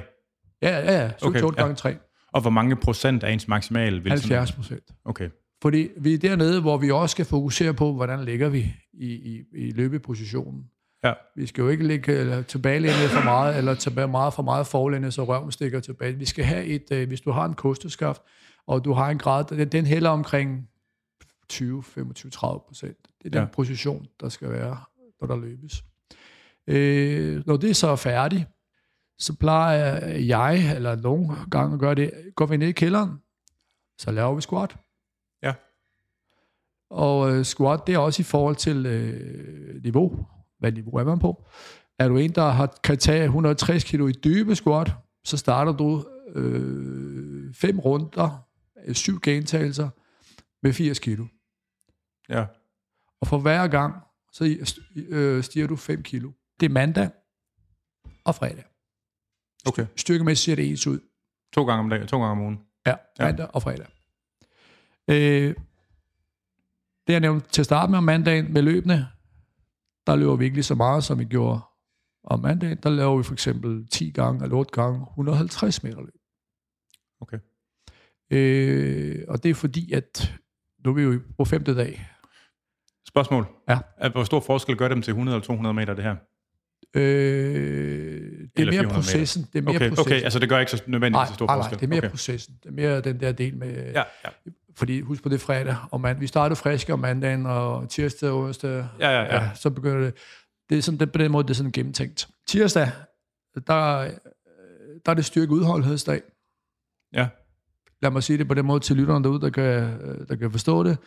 ja, ja. 7 Okay, til 8 ja. gange 3. Og hvor mange procent af ens maksimale vil sådan- 70 procent. Okay. Fordi vi er dernede, hvor vi også skal fokusere på, hvordan ligger vi i, i, i løbepositionen. Ja. Vi skal jo ikke ligge eller tilbagelændet for meget, eller tilbage meget for meget forlændet, så røven stikker tilbage. Vi skal have et, øh, hvis du har en kosteskaft, og du har en grad, den, den hælder omkring 20, 25, 30 procent. Det er den Ja. position, der skal være, når der løbes. Øh, når det så er færdigt, så plejer jeg, eller nogle gange at gøre det, går vi ned i kælderen, så laver vi squat. Ja. Og øh, squat, det er også i forhold til øh, niveau. Hvad niveau er man på? Er du en, der har, kan tage 160 kilo i dybe squat, så starter du øh, fem runder, øh, syv gentagelser med 80 kilo. Ja. Og for hver gang, så øh, stiger du 5 kilo. Det er mandag og fredag. Okay. Styrkemæssigt ser det ens ud. To gange om dagen, to gange om ugen. Ja, Ja. mandag og fredag. Øh, det jeg nævnte til at starte med om mandagen med løbende, der løber vi ikke lige så meget, som vi gjorde om mandagen. Der laver vi for eksempel 10 gange eller 8 gange 150 meter løb. Okay. Øh, og det er fordi, at nu er vi jo på femte dag. Spørgsmål. Ja. Hvor stor forskel gør dem til 100 eller 200 meter, det her? Øh, det er Eller 400 mere meter. processen. Det er mere Okay, processen. okay, altså det gør ikke så nødvendigvis nej, så stor nej, forskel. nej, det er mere okay. processen. Det er mere den der del med... Ja, ja. Fordi husk på det fredag, og man, vi startede frisk om mandagen, og tirsdag og onsdag, Ja, ja, ja. ja, så begynder det. Det er sådan, det, på den måde, det er sådan gennemtænkt. Tirsdag, der, der er det styrke udholdenhedsdag. Ja. Lad mig sige det på den måde til lytterne derude, der kan, der kan forstå det.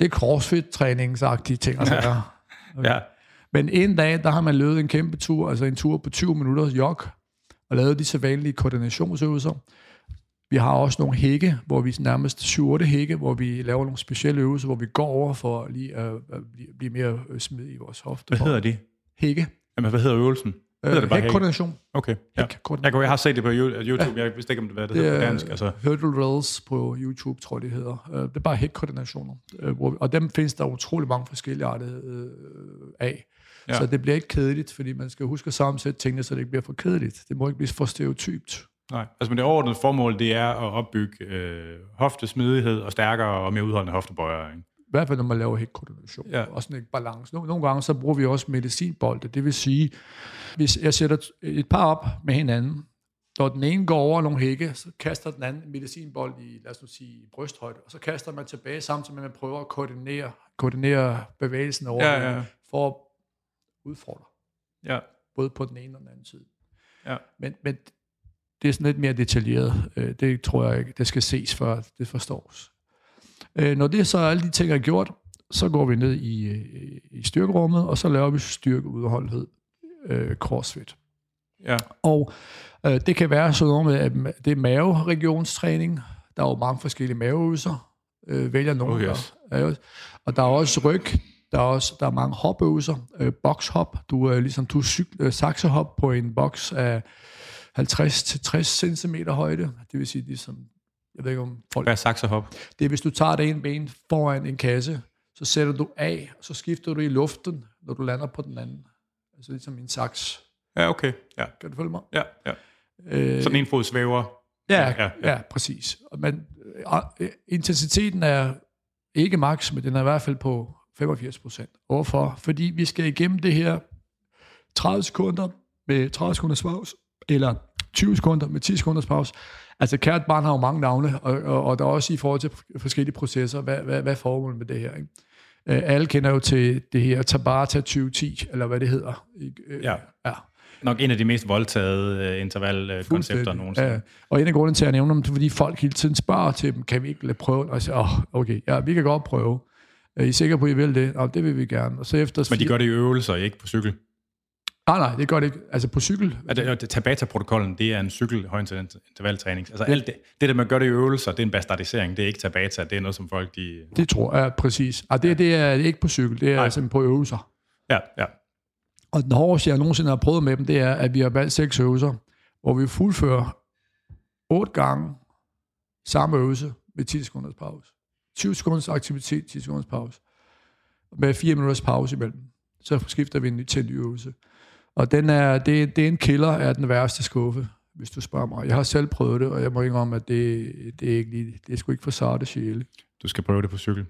Det er crossfit-træningsagtige ting. Og ja. ja. Men en dag, der har man løbet en kæmpe tur, altså en tur på 20 minutter jog, og lavet de sædvanlige koordinationsøvelser. Vi har også nogle hække, hvor vi nærmest 7-8 hække, hvor vi laver nogle specielle øvelser, hvor vi går over for lige at, at blive, mere øh, smidig i vores hofte. Hvad hedder de? Hække. Jamen, hvad hedder øvelsen? Hedder det Øh, bare hækkoordination. Okay, ja. Jeg, jeg har set det på Yo- YouTube, jeg vidste ikke, om det, hvad det, Det hedder på dansk. Altså, Hurdle Rails på YouTube, tror jeg, det hedder. Øh, Det er bare hækkoordinationer. Øh, Og dem findes der utrolig mange forskellige arter øh, af. Ja. Ja. Så det bliver ikke kedeligt, fordi man skal huske at sammensætte tingene, så det ikke bliver for kedeligt. Det må ikke blive for stereotypt. Nej. Altså, men det overordnede formål, det er at opbygge øh, hoftesmidighed og stærkere og mere udholdende hoftebøjer. Ikke? I hvert fald, når man laver hækkoordination. Ja. Og sådan en balance. Nogle, nogle gange, så bruger vi også medicinbolde. Det vil sige, hvis jeg sætter et par op med hinanden, når den ene går over nogle hække, så kaster den anden en medicinbold i, lad os nu sige, brysthøjde, og så kaster man tilbage, samtidig med, at man prøver at koordinere, koordinere bevægelsen over Ja, ja. for at udfordre, Ja. både på den ene og den anden side. Ja. Men, men det er sådan lidt mere detaljeret. Øh, Det tror jeg ikke, det skal ses, før det forstås. Øh, Når det så alle de ting er gjort, så går vi ned i, øh, i styrkerummet, og så laver vi styrkeudholdenhed, øh, crossfit. Ja. Og øh, det kan være sådan noget med, at det er maveregionstræning. Der er jo mange forskellige maveøvelser. Øh, vælger nogle. Yes. der, og der er også ryg. Der er også der er mange hopøvelser. Øh, boxhop. Du er ligesom du øh, saksehop på en boks af 50-60 cm højde. Det vil sige, ligesom, jeg ved ikke om folk Hvad er saksehop? det er, hvis du tager det ene ben foran en kasse, så sætter du af, og så skifter du i luften, når du lander på den anden. Altså ligesom en saks. Ja, okay. Ja, Kan du følge mig? ja, ja. Øh, Sådan en fod svæver. Ja, Ja, ja, ja. præcis. Og Men øh, intensiteten er ikke max, men den er i hvert fald på 85 procent. Hvorfor? Fordi vi skal igennem det her 30 sekunder med 30 sekunders pause, eller 20 sekunder med 10 sekunders pause. Altså kært barn har jo mange navne, og, og, og der er også i forhold til forskellige processer, hvad, hvad, hvad er formålet med det her? Ikke? Øh, alle kender jo til det her Tabata 2010, eller hvad det hedder. Øh, Ja. ja. Nok en af de mest voldtagede uh, intervalkoncepter nogensinde. Ja. Og en af grunden til at nævne dem, det er, fordi folk hele tiden spørger til dem, kan vi ikke lade prøve? Og jeg siger, oh, okay, ja, vi kan godt prøve. Er I sikre på, at I vil det? Og det vil vi gerne. Og så efter Men de gør det i øvelser, ikke på cykel. Ah, nej, det gør det ikke. Altså på cykel. Det, Tabata-protokollen, det er en cykel højintervaltræning. Altså alt det, det der med at gøre det i øvelser, det er en bastardisering. Det er ikke Tabata, det er noget, som folk de... Det tror jeg præcis. Og det, det er ikke på cykel, det er Nej. simpelthen på øvelser. Ja, ja. Og den hårdeste, jeg nogensinde har prøvet med dem, det er, at vi har valgt seks øvelser, hvor vi fuldfører otte gange samme øvelse med 10 sekunders pause. 20 sekunders aktivitet, 10 sekunders pause. Med 4 minutters pause imellem. Så skifter vi en ny, til en ny øvelse. Og den er, det, det er en killer af den værste skuffe, hvis du spørger mig. Jeg har selv prøvet det, og jeg må ikke om, at det, det er ikke lige, det er sgu ikke for sarte sjæle. Du skal prøve det på cykel.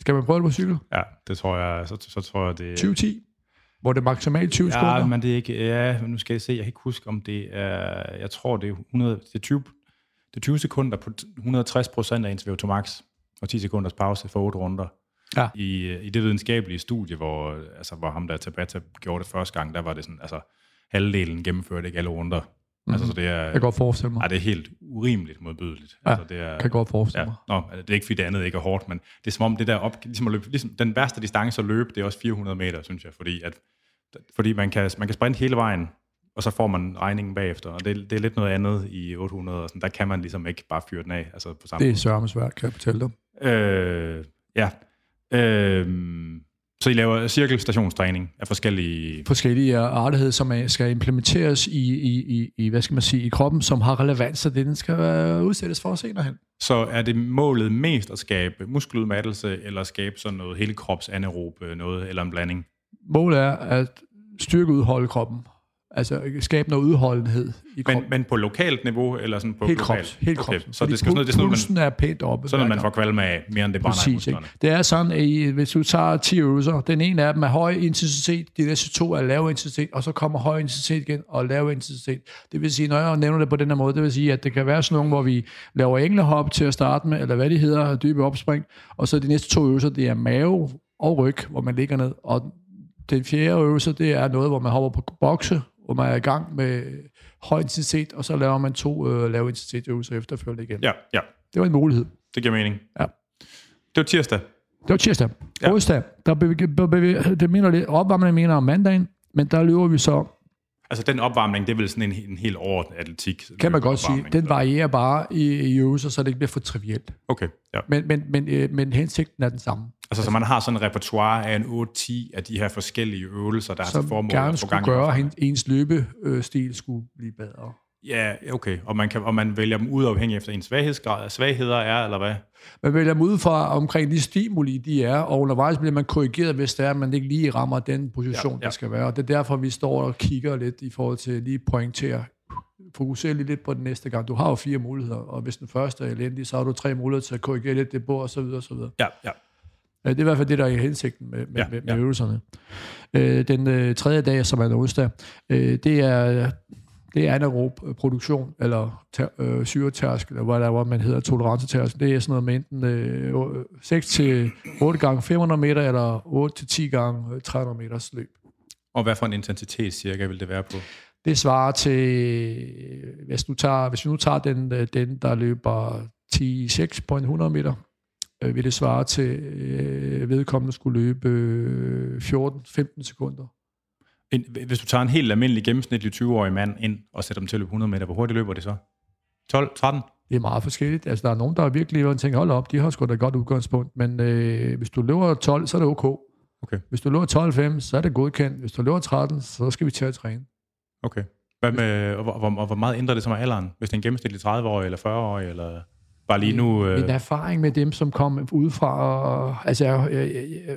Skal man prøve det på cykel? Ja, det tror jeg, så, så tror jeg, det... 2010, hvor det er maksimalt 20 Ja, sekunder. men det er ikke... Ja, men nu skal jeg se. Jeg kan ikke huske, om det er... Jeg tror, det er 100... Det er 20, det er 20 sekunder på 160 procent af ens VO2 max, og 10 sekunders pause for 8 runder. Ja. I, I det videnskabelige studie, hvor, altså, hvor ham der Tabata gjorde det første gang, der var det sådan, altså halvdelen gennemførte ikke alle runder. Mm-hmm. Altså, så det er, Jeg kan godt forestille mig. ej, det er helt urimeligt modbydeligt. Ja, altså, det er, kan jeg godt forestille Ja, mig. nå, altså, det er ikke fordi det andet ikke er hårdt, men det er som om det der op, ligesom at løbe, ligesom den værste distance at løbe, det er også 400 meter, synes jeg, fordi, at, fordi man, kan, man kan sprinte hele vejen, og så får man regningen bagefter, og det, det er lidt noget andet i 800, og sådan, der kan man ligesom ikke bare fyre den af, altså på samme Det er sørme svært, kan jeg fortælle dig. Øh, ja. Øh, så I laver cirkelstationstræning af forskellige... Forskellige artigheder, som er, skal implementeres i, i, i, i, hvad skal man sige, i kroppen, som har relevans, så det den skal øh, udsættes for senere hen. Så er det målet mest at skabe muskeludmattelse, eller skabe sådan noget hele krops anaerob noget, eller en blanding? Målet er at styrke udholde kroppen. Altså skabe noget udholdenhed i kroppen. Men, men på lokalt niveau, eller sådan på helt globalt? krops, helt okay. krops. Så det skal sådan noget, det er sådan pulsen er pænt oppe. man, sådan man får kvalme af mere end det bare Præcis, ikke? Det er sådan, at hvis du tager 10 øvelser, den ene af dem er høj intensitet, de næste to er lav intensitet, og så kommer høj intensitet igen og lav intensitet. Det vil sige, når jeg nævner det på den her måde, det vil sige, at det kan være sådan nogle, hvor vi laver englehop til at starte med, eller hvad det hedder, dybe opspring, og så de næste to øvelser, det er mave og ryg, hvor man ligger ned, og den fjerde øvelse, det er noget, hvor man hopper på bokse, hvor man er i gang med høj intensitet, og så laver man to øh, lav intensitet øvelser efterfølgende igen. Ja, ja, Det var en mulighed. det giver mening. Ja. Det var tirsdag. Det var tirsdag. Ja. Onsdag, der bevæger, det mener lidt, opvarmningen mener om mandagen, men der løber vi så, Altså den opvarmning, det er vel sådan en, en helt overordnet atletik. kan man godt sige, den varierer bare i, i øvelser, så det ikke bliver for trivielt. Okay, ja. Men, men, men, øh, men hensigten er den samme. Altså så man har sådan en repertoire af en 8-10 af de her forskellige øvelser, der har til Som formål gerne at få skulle gøre, at ens løbestil skulle blive bedre. Ja, okay. Og man, kan, og man vælger dem ud afhængig efter ens svaghedsgrad, svagheder er, eller hvad? Man vælger dem ud fra omkring de stimuli, de er, og undervejs bliver man korrigeret, hvis det er, at man ikke lige rammer den position, Ja, ja, der skal være. Og det er derfor, vi står og kigger lidt i forhold til lige pointere, fokusere lige lidt på den næste gang. Du har jo fire muligheder, og hvis den første er elendig, så har du tre muligheder til at korrigere lidt det på, og så videre, og så videre. Ja, ja. Øh, Det er i hvert fald det, der er hensigten med, med, Ja, med, med ja. øvelserne. Øh, Den øh, tredje dag, som er en onsdag, øh, det er, det er anaerob øh, produktion, eller ter, øh, syretærskel, eller hvad der var, man hedder, tolerancetærskel. Det er sådan noget med enten øh, 6 til 8 gange 500 meter, eller 8 til 10 gange øh, 300 meters løb. Og hvad for en intensitet cirka vil det være på? Det svarer til, hvis, du tager, hvis vi nu tager den, øh, den der løber 10-6 på en 100 meter, øh, vil det svare til, øh, vedkommende skulle løbe øh, 14-15 sekunder. En, hvis du tager en helt almindelig gennemsnitlig 20-årig mand ind og sætter dem til at løbe 100 meter, hvor hurtigt løber det så? 12, 13? Det er meget forskelligt. Altså, der er nogen, der er virkelig man tænker, hold op, de har sgu da et godt udgangspunkt. Men øh, hvis du løber 12, så er det ok. Okay. Hvis du løber 12-5, så er det godkendt. Hvis du løber 13, så skal vi til at træne. Okay. Hvad med, og, hvor, og hvor meget ændrer det med alderen? Hvis det er en gennemsnitlig 30-årig eller 40-årig? Eller? Bare lige nu... Øh... Min erfaring med dem, som kom udefra, og, altså jeg,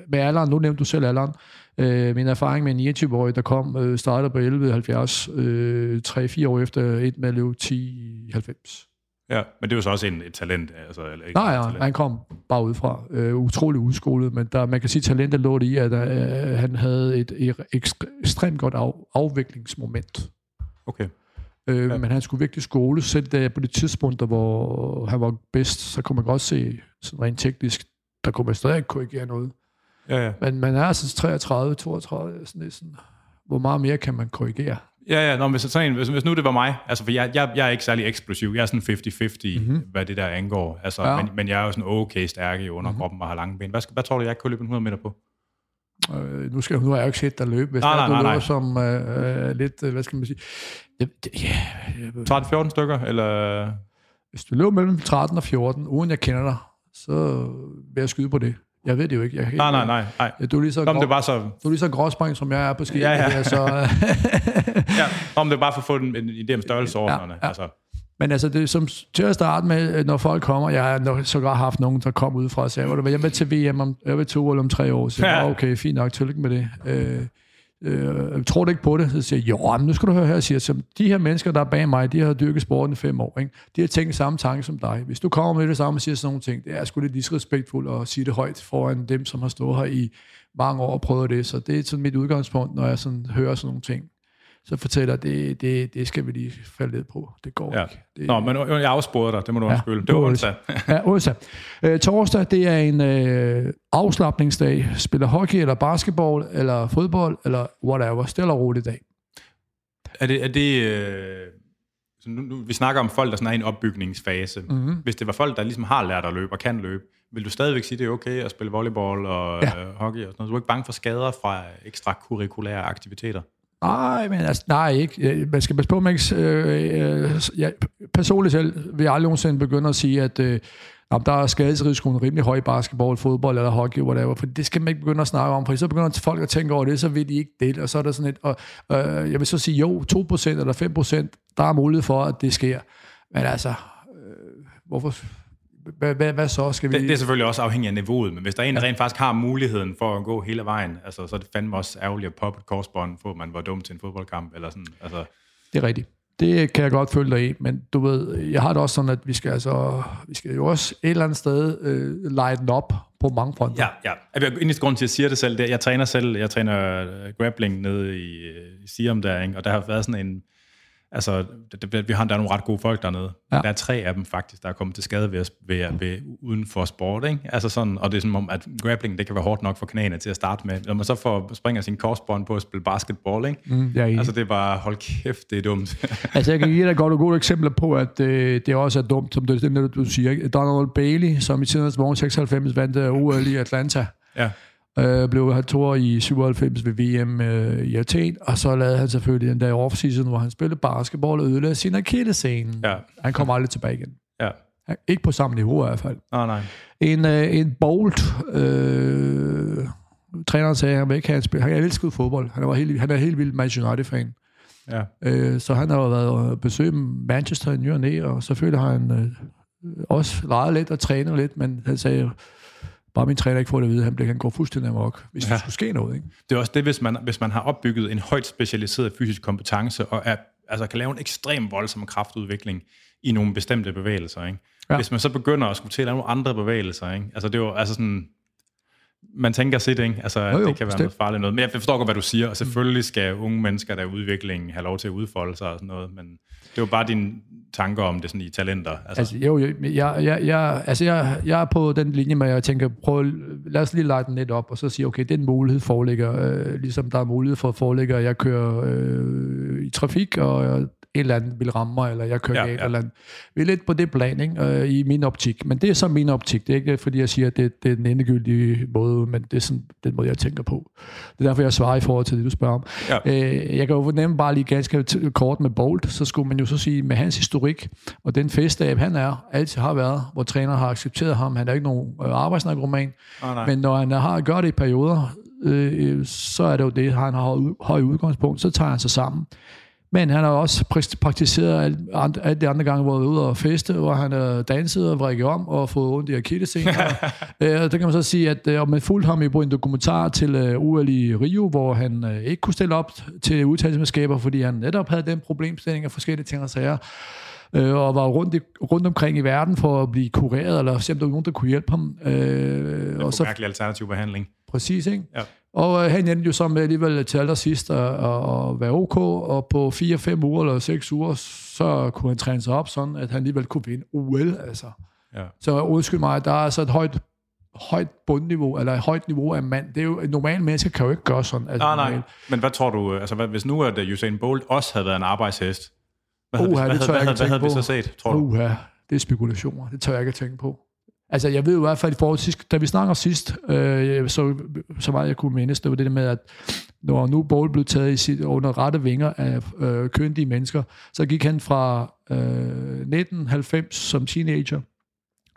med alderen, nu nævnte du selv alderen, øh, min erfaring med en 29-årig, der kom, øh, startede på 11.70, øh, 3-4 år efter et med at løbe 10.90. Ja, men det var så også en, et talent. Altså, eller ikke Nej, ja, talent. han kom bare udefra. Øh, utrolig udskolet, men der, man kan sige, at talentet lå i, at øh, han havde et, et ekstremt godt af, afviklingsmoment. Okay. Øh, ja. Men han skulle virkelig skole, selv der på det tidspunkt, hvor han var bedst, så kunne man godt se, sådan rent teknisk, der kunne man stadig korrigere noget. Ja, ja. Men man er altså 33, 32, sådan lidt sådan, hvor meget mere kan man korrigere? Ja, ja, nå, hvis, sådan, hvis, hvis nu det var mig, altså for jeg, jeg, jeg er ikke særlig eksplosiv, jeg er sådan 50-50, mm-hmm. hvad det der angår, altså, ja. men, men jeg er jo sådan okay stærk i underkroppen mm-hmm. og har lange ben. Hvad, hvad tror du, jeg kunne løbe en 100 meter på? Øh, nu, skal, nu har jeg jo ikke set dig løbe. Hvis nej, nej, nej, nej. som øh, øh, lidt, øh, hvad skal man sige... Det, det, yeah. 13-14 stykker, eller... Hvis du løber mellem 13 og 14, uden jeg kender dig, så vil jeg skyde på det. Jeg ved det jo ikke. Jeg, nej, nej, nej. nej. Du er lige så, Nå, det bare så... du er lige så gråspring, som jeg er på ski. Ja, ja. så, ja, om det er bare for at få en, en idé om størrelseordnerne. Ja, ja. Altså. Men altså, det, som, til at starte med, når folk kommer, jeg har sågar haft nogen, der kom ud fra og sagde, jeg vil til VM om, jeg vil eller om tre år. Så ja. okay, fint nok, tillykke med det. Øh, øh, tror du ikke på det? Så siger jeg, jo, men nu skal du høre her, siger jeg, de her mennesker, der er bag mig, de har dyrket sporten i fem år. Ikke? De har tænkt samme tanke som dig. Hvis du kommer med det samme og siger sådan nogle ting, det er sgu lidt disrespektfuldt at sige det højt foran dem, som har stået her i mange år og prøvet det. Så det er sådan mit udgangspunkt, når jeg sådan hører sådan nogle ting så fortæller det, det, det skal vi lige falde ned på. Det går ja. ikke. Det, Nå, men jeg afsporede dig, det må du ja, undskylde. Det var onsdag. ja, onsdag. Øh, torsdag, det er en øh, afslappningsdag. Spiller hockey, eller basketball, eller fodbold, eller whatever. Stille og roligt dag. Er det, er det øh, så nu, nu, vi snakker om folk, der sådan er i en opbygningsfase. Mm-hmm. Hvis det var folk, der ligesom har lært at løbe og kan løbe, vil du stadigvæk sige, det er okay at spille volleyball og ja. øh, hockey og sådan noget? Du er ikke bange for skader fra ekstrakurrikulære aktiviteter? Nej, men altså, nej, ikke. Man skal passe på, man ikke... Øh, øh, jeg, personligt selv vil jeg aldrig nogensinde begynde at sige, at øh, der er skadesrisikoen rimelig høj i basketball, fodbold eller hockey, whatever, for det skal man ikke begynde at snakke om, for så begynder folk at tænke over det, så vil de ikke det, og så er der sådan et, og, øh, jeg vil så sige, jo, 2% eller 5%, der er mulighed for, at det sker. Men altså, øh, hvorfor, hvad, hvad, hvad så? Skal vi... det, det er selvfølgelig også afhængigt af niveauet, men hvis der er en, der rent faktisk har muligheden for at gå hele vejen, altså, så er det fandme også ærgerligt at poppe et korsbånd, for man var dum til en fodboldkamp. Eller sådan, altså. Det er rigtigt. Det kan jeg godt følge dig i, men du ved, jeg har det også sådan, at vi skal, altså, vi skal jo også et eller andet sted øh, lege den op på mange fronter. Ja, ja. Jeg vil grund til, at jeg siger det selv, det, jeg træner selv, jeg træner øh, grappling nede i, i Siam der, ikke? og der har været sådan en, Altså, det, vi har der er nogle ret gode folk dernede. Ja. Der er tre af dem faktisk, der er kommet til skade ved, ved, ved uden for sport. Ikke? Altså sådan, og det er som om, at grappling det kan være hårdt nok for knæene til at starte med. Når man så får springer sin korsbånd på at spille basketball, ikke? Mm, altså det er bare, hold kæft, det er dumt. altså jeg kan give dig godt og gode eksempler på, at øh, det også er dumt, som det, det du siger. Donald Bailey, som i tidens morgen 96 vandt OL i Atlanta. Ja Øh, blev han to i 97 ved VM øh, i Athen, og så lavede han selvfølgelig den der off-season, hvor han spillede basketball og ødelagde sin akillescene. Ja. Han kommer aldrig tilbage igen. Ja. Ikke på samme niveau i hvert fald. Oh, nej. En, øh, en Bolt, øh, træneren sagde, at han vil ikke have en spil. Han elsker fodbold. Han, var helt, han er helt vild Manchester United-fan. Ja. Øh, så han har været og besøgt Manchester i ny og næ, og selvfølgelig har han øh, også leget lidt og trænet lidt, men han sagde, Bare min træner ikke får det at vide, han, bliver, han går fuldstændig amok, hvis ja. der skulle ske noget. Ikke? Det er også det, hvis man, hvis man har opbygget en højt specialiseret fysisk kompetence, og er, altså kan lave en ekstrem voldsom kraftudvikling i nogle bestemte bevægelser. Ikke? Ja. Hvis man så begynder at skulle til at lave nogle andre bevægelser, ikke? altså det er jo altså sådan, man tænker sit, ikke? Altså, jo, jo, det kan være noget farligt noget. Men jeg forstår godt, hvad du siger, og selvfølgelig skal unge mennesker, der er udviklingen, have lov til at udfolde sig og sådan noget, men det var bare dine tanker om det sådan i talenter. Altså, altså jo, jo jeg, jeg, jeg, altså jeg, jeg er på den linje men jeg tænker, prøv, lad os lige lege den lidt op, og så sige, okay, den mulighed foreligger, øh, ligesom der er mulighed for at foreligge, at jeg kører øh, i trafik, og eller andet vil ramme mig, eller jeg kører ja, galt, ja. eller andet. Vi er lidt på det plan, ikke? Øh, i min optik. Men det er så min optik. Det er ikke, fordi jeg siger, at det, det er den endegyldige måde, men det er sådan den måde, jeg tænker på. Det er derfor, jeg svarer i forhold til det, du spørger om. Ja. Øh, jeg kan jo fornemme bare lige ganske kort med Bolt, så skulle man jo så sige, med hans historik, og den festab, han er, altid har været, hvor træner har accepteret ham, han er ikke nogen øh, arbejdsnarkoman, oh, men når han har gjort det i perioder, øh, så er det jo det, han har høj udgangspunkt, så tager han sig sammen Men han har også praktiseret alle, alle de andre gange, hvor han var ude og feste, hvor han har danset og vrikket om og fået ondt i akillescenen. øh, det kan man så sige, at øh, man fulgte ham i en dokumentar til øh, UL i Rio, hvor han øh, ikke kunne stille op til udtalelsesmeskaber, fordi han netop havde den problemstilling af forskellige ting og sager øh, og var rundt, i, rundt omkring i verden for at blive kureret, eller se om der var nogen, der kunne hjælpe ham. Øh, og så mærkelig alternativ behandling. Præcis, ikke? Ja. Og øh, han endte jo så med alligevel til allersidst at, at, at være ok, og på 4-5 uger eller 6 uger, så kunne han træne sig op sådan, at han alligevel kunne vinde OL, altså. Ja. Så undskyld mig, der er altså et højt højt bundniveau, eller et højt niveau af mand. Det er jo, et normalt menneske kan jo ikke gøre sådan. Altså, nej, nej. Men hvad tror du, altså hvad, hvis nu at Usain Bolt også havde været en arbejdshest, hvad, Uha, havde, det tør hvad, jeg ikke hvad havde vi så set, tror du? Uha, det er spekulationer. Det tør jeg ikke tænke på. Altså, jeg ved jo i hvert fald i forhold til, da vi snakker sidst, øh, så, så meget jeg kunne mindes, det var det der med, at når nu Bowl blev taget i sit, under rette vinger af øh, køndige mennesker, så gik han fra øh, 1990 som teenager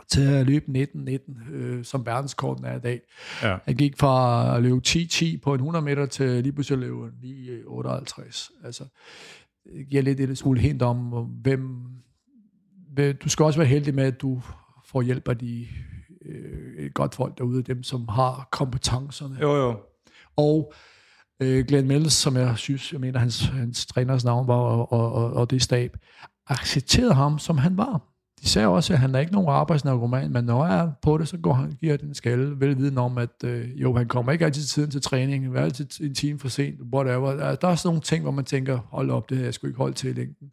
til at løbe 1919, øh, som verdenskorten er i dag. Ja. Han gik fra at løbe 10-10 på en 100 meter til lige pludselig at løbe 9-58. Altså, det giver lidt et smule hint om, hvem... Du skal også være heldig med, at du får hjælp af de øh, godt folk derude, dem som har kompetencerne. Jo, jo. Og øh, Glenn Mills, som jeg synes, jeg mener, hans, hans træners navn var, og, og, og, og det stab, accepterede ham, som han var. De sagde også, at han er ikke nogen arbejdsnarkoman, men når jeg er på det, så går han, giver den skalle, velviden om, at øh, jo, han kommer ikke altid tiden til træning, han er altid en time for sent, whatever. Der, der er sådan nogle ting, hvor man tænker, hold op, det her jeg skulle ikke holde til i længden.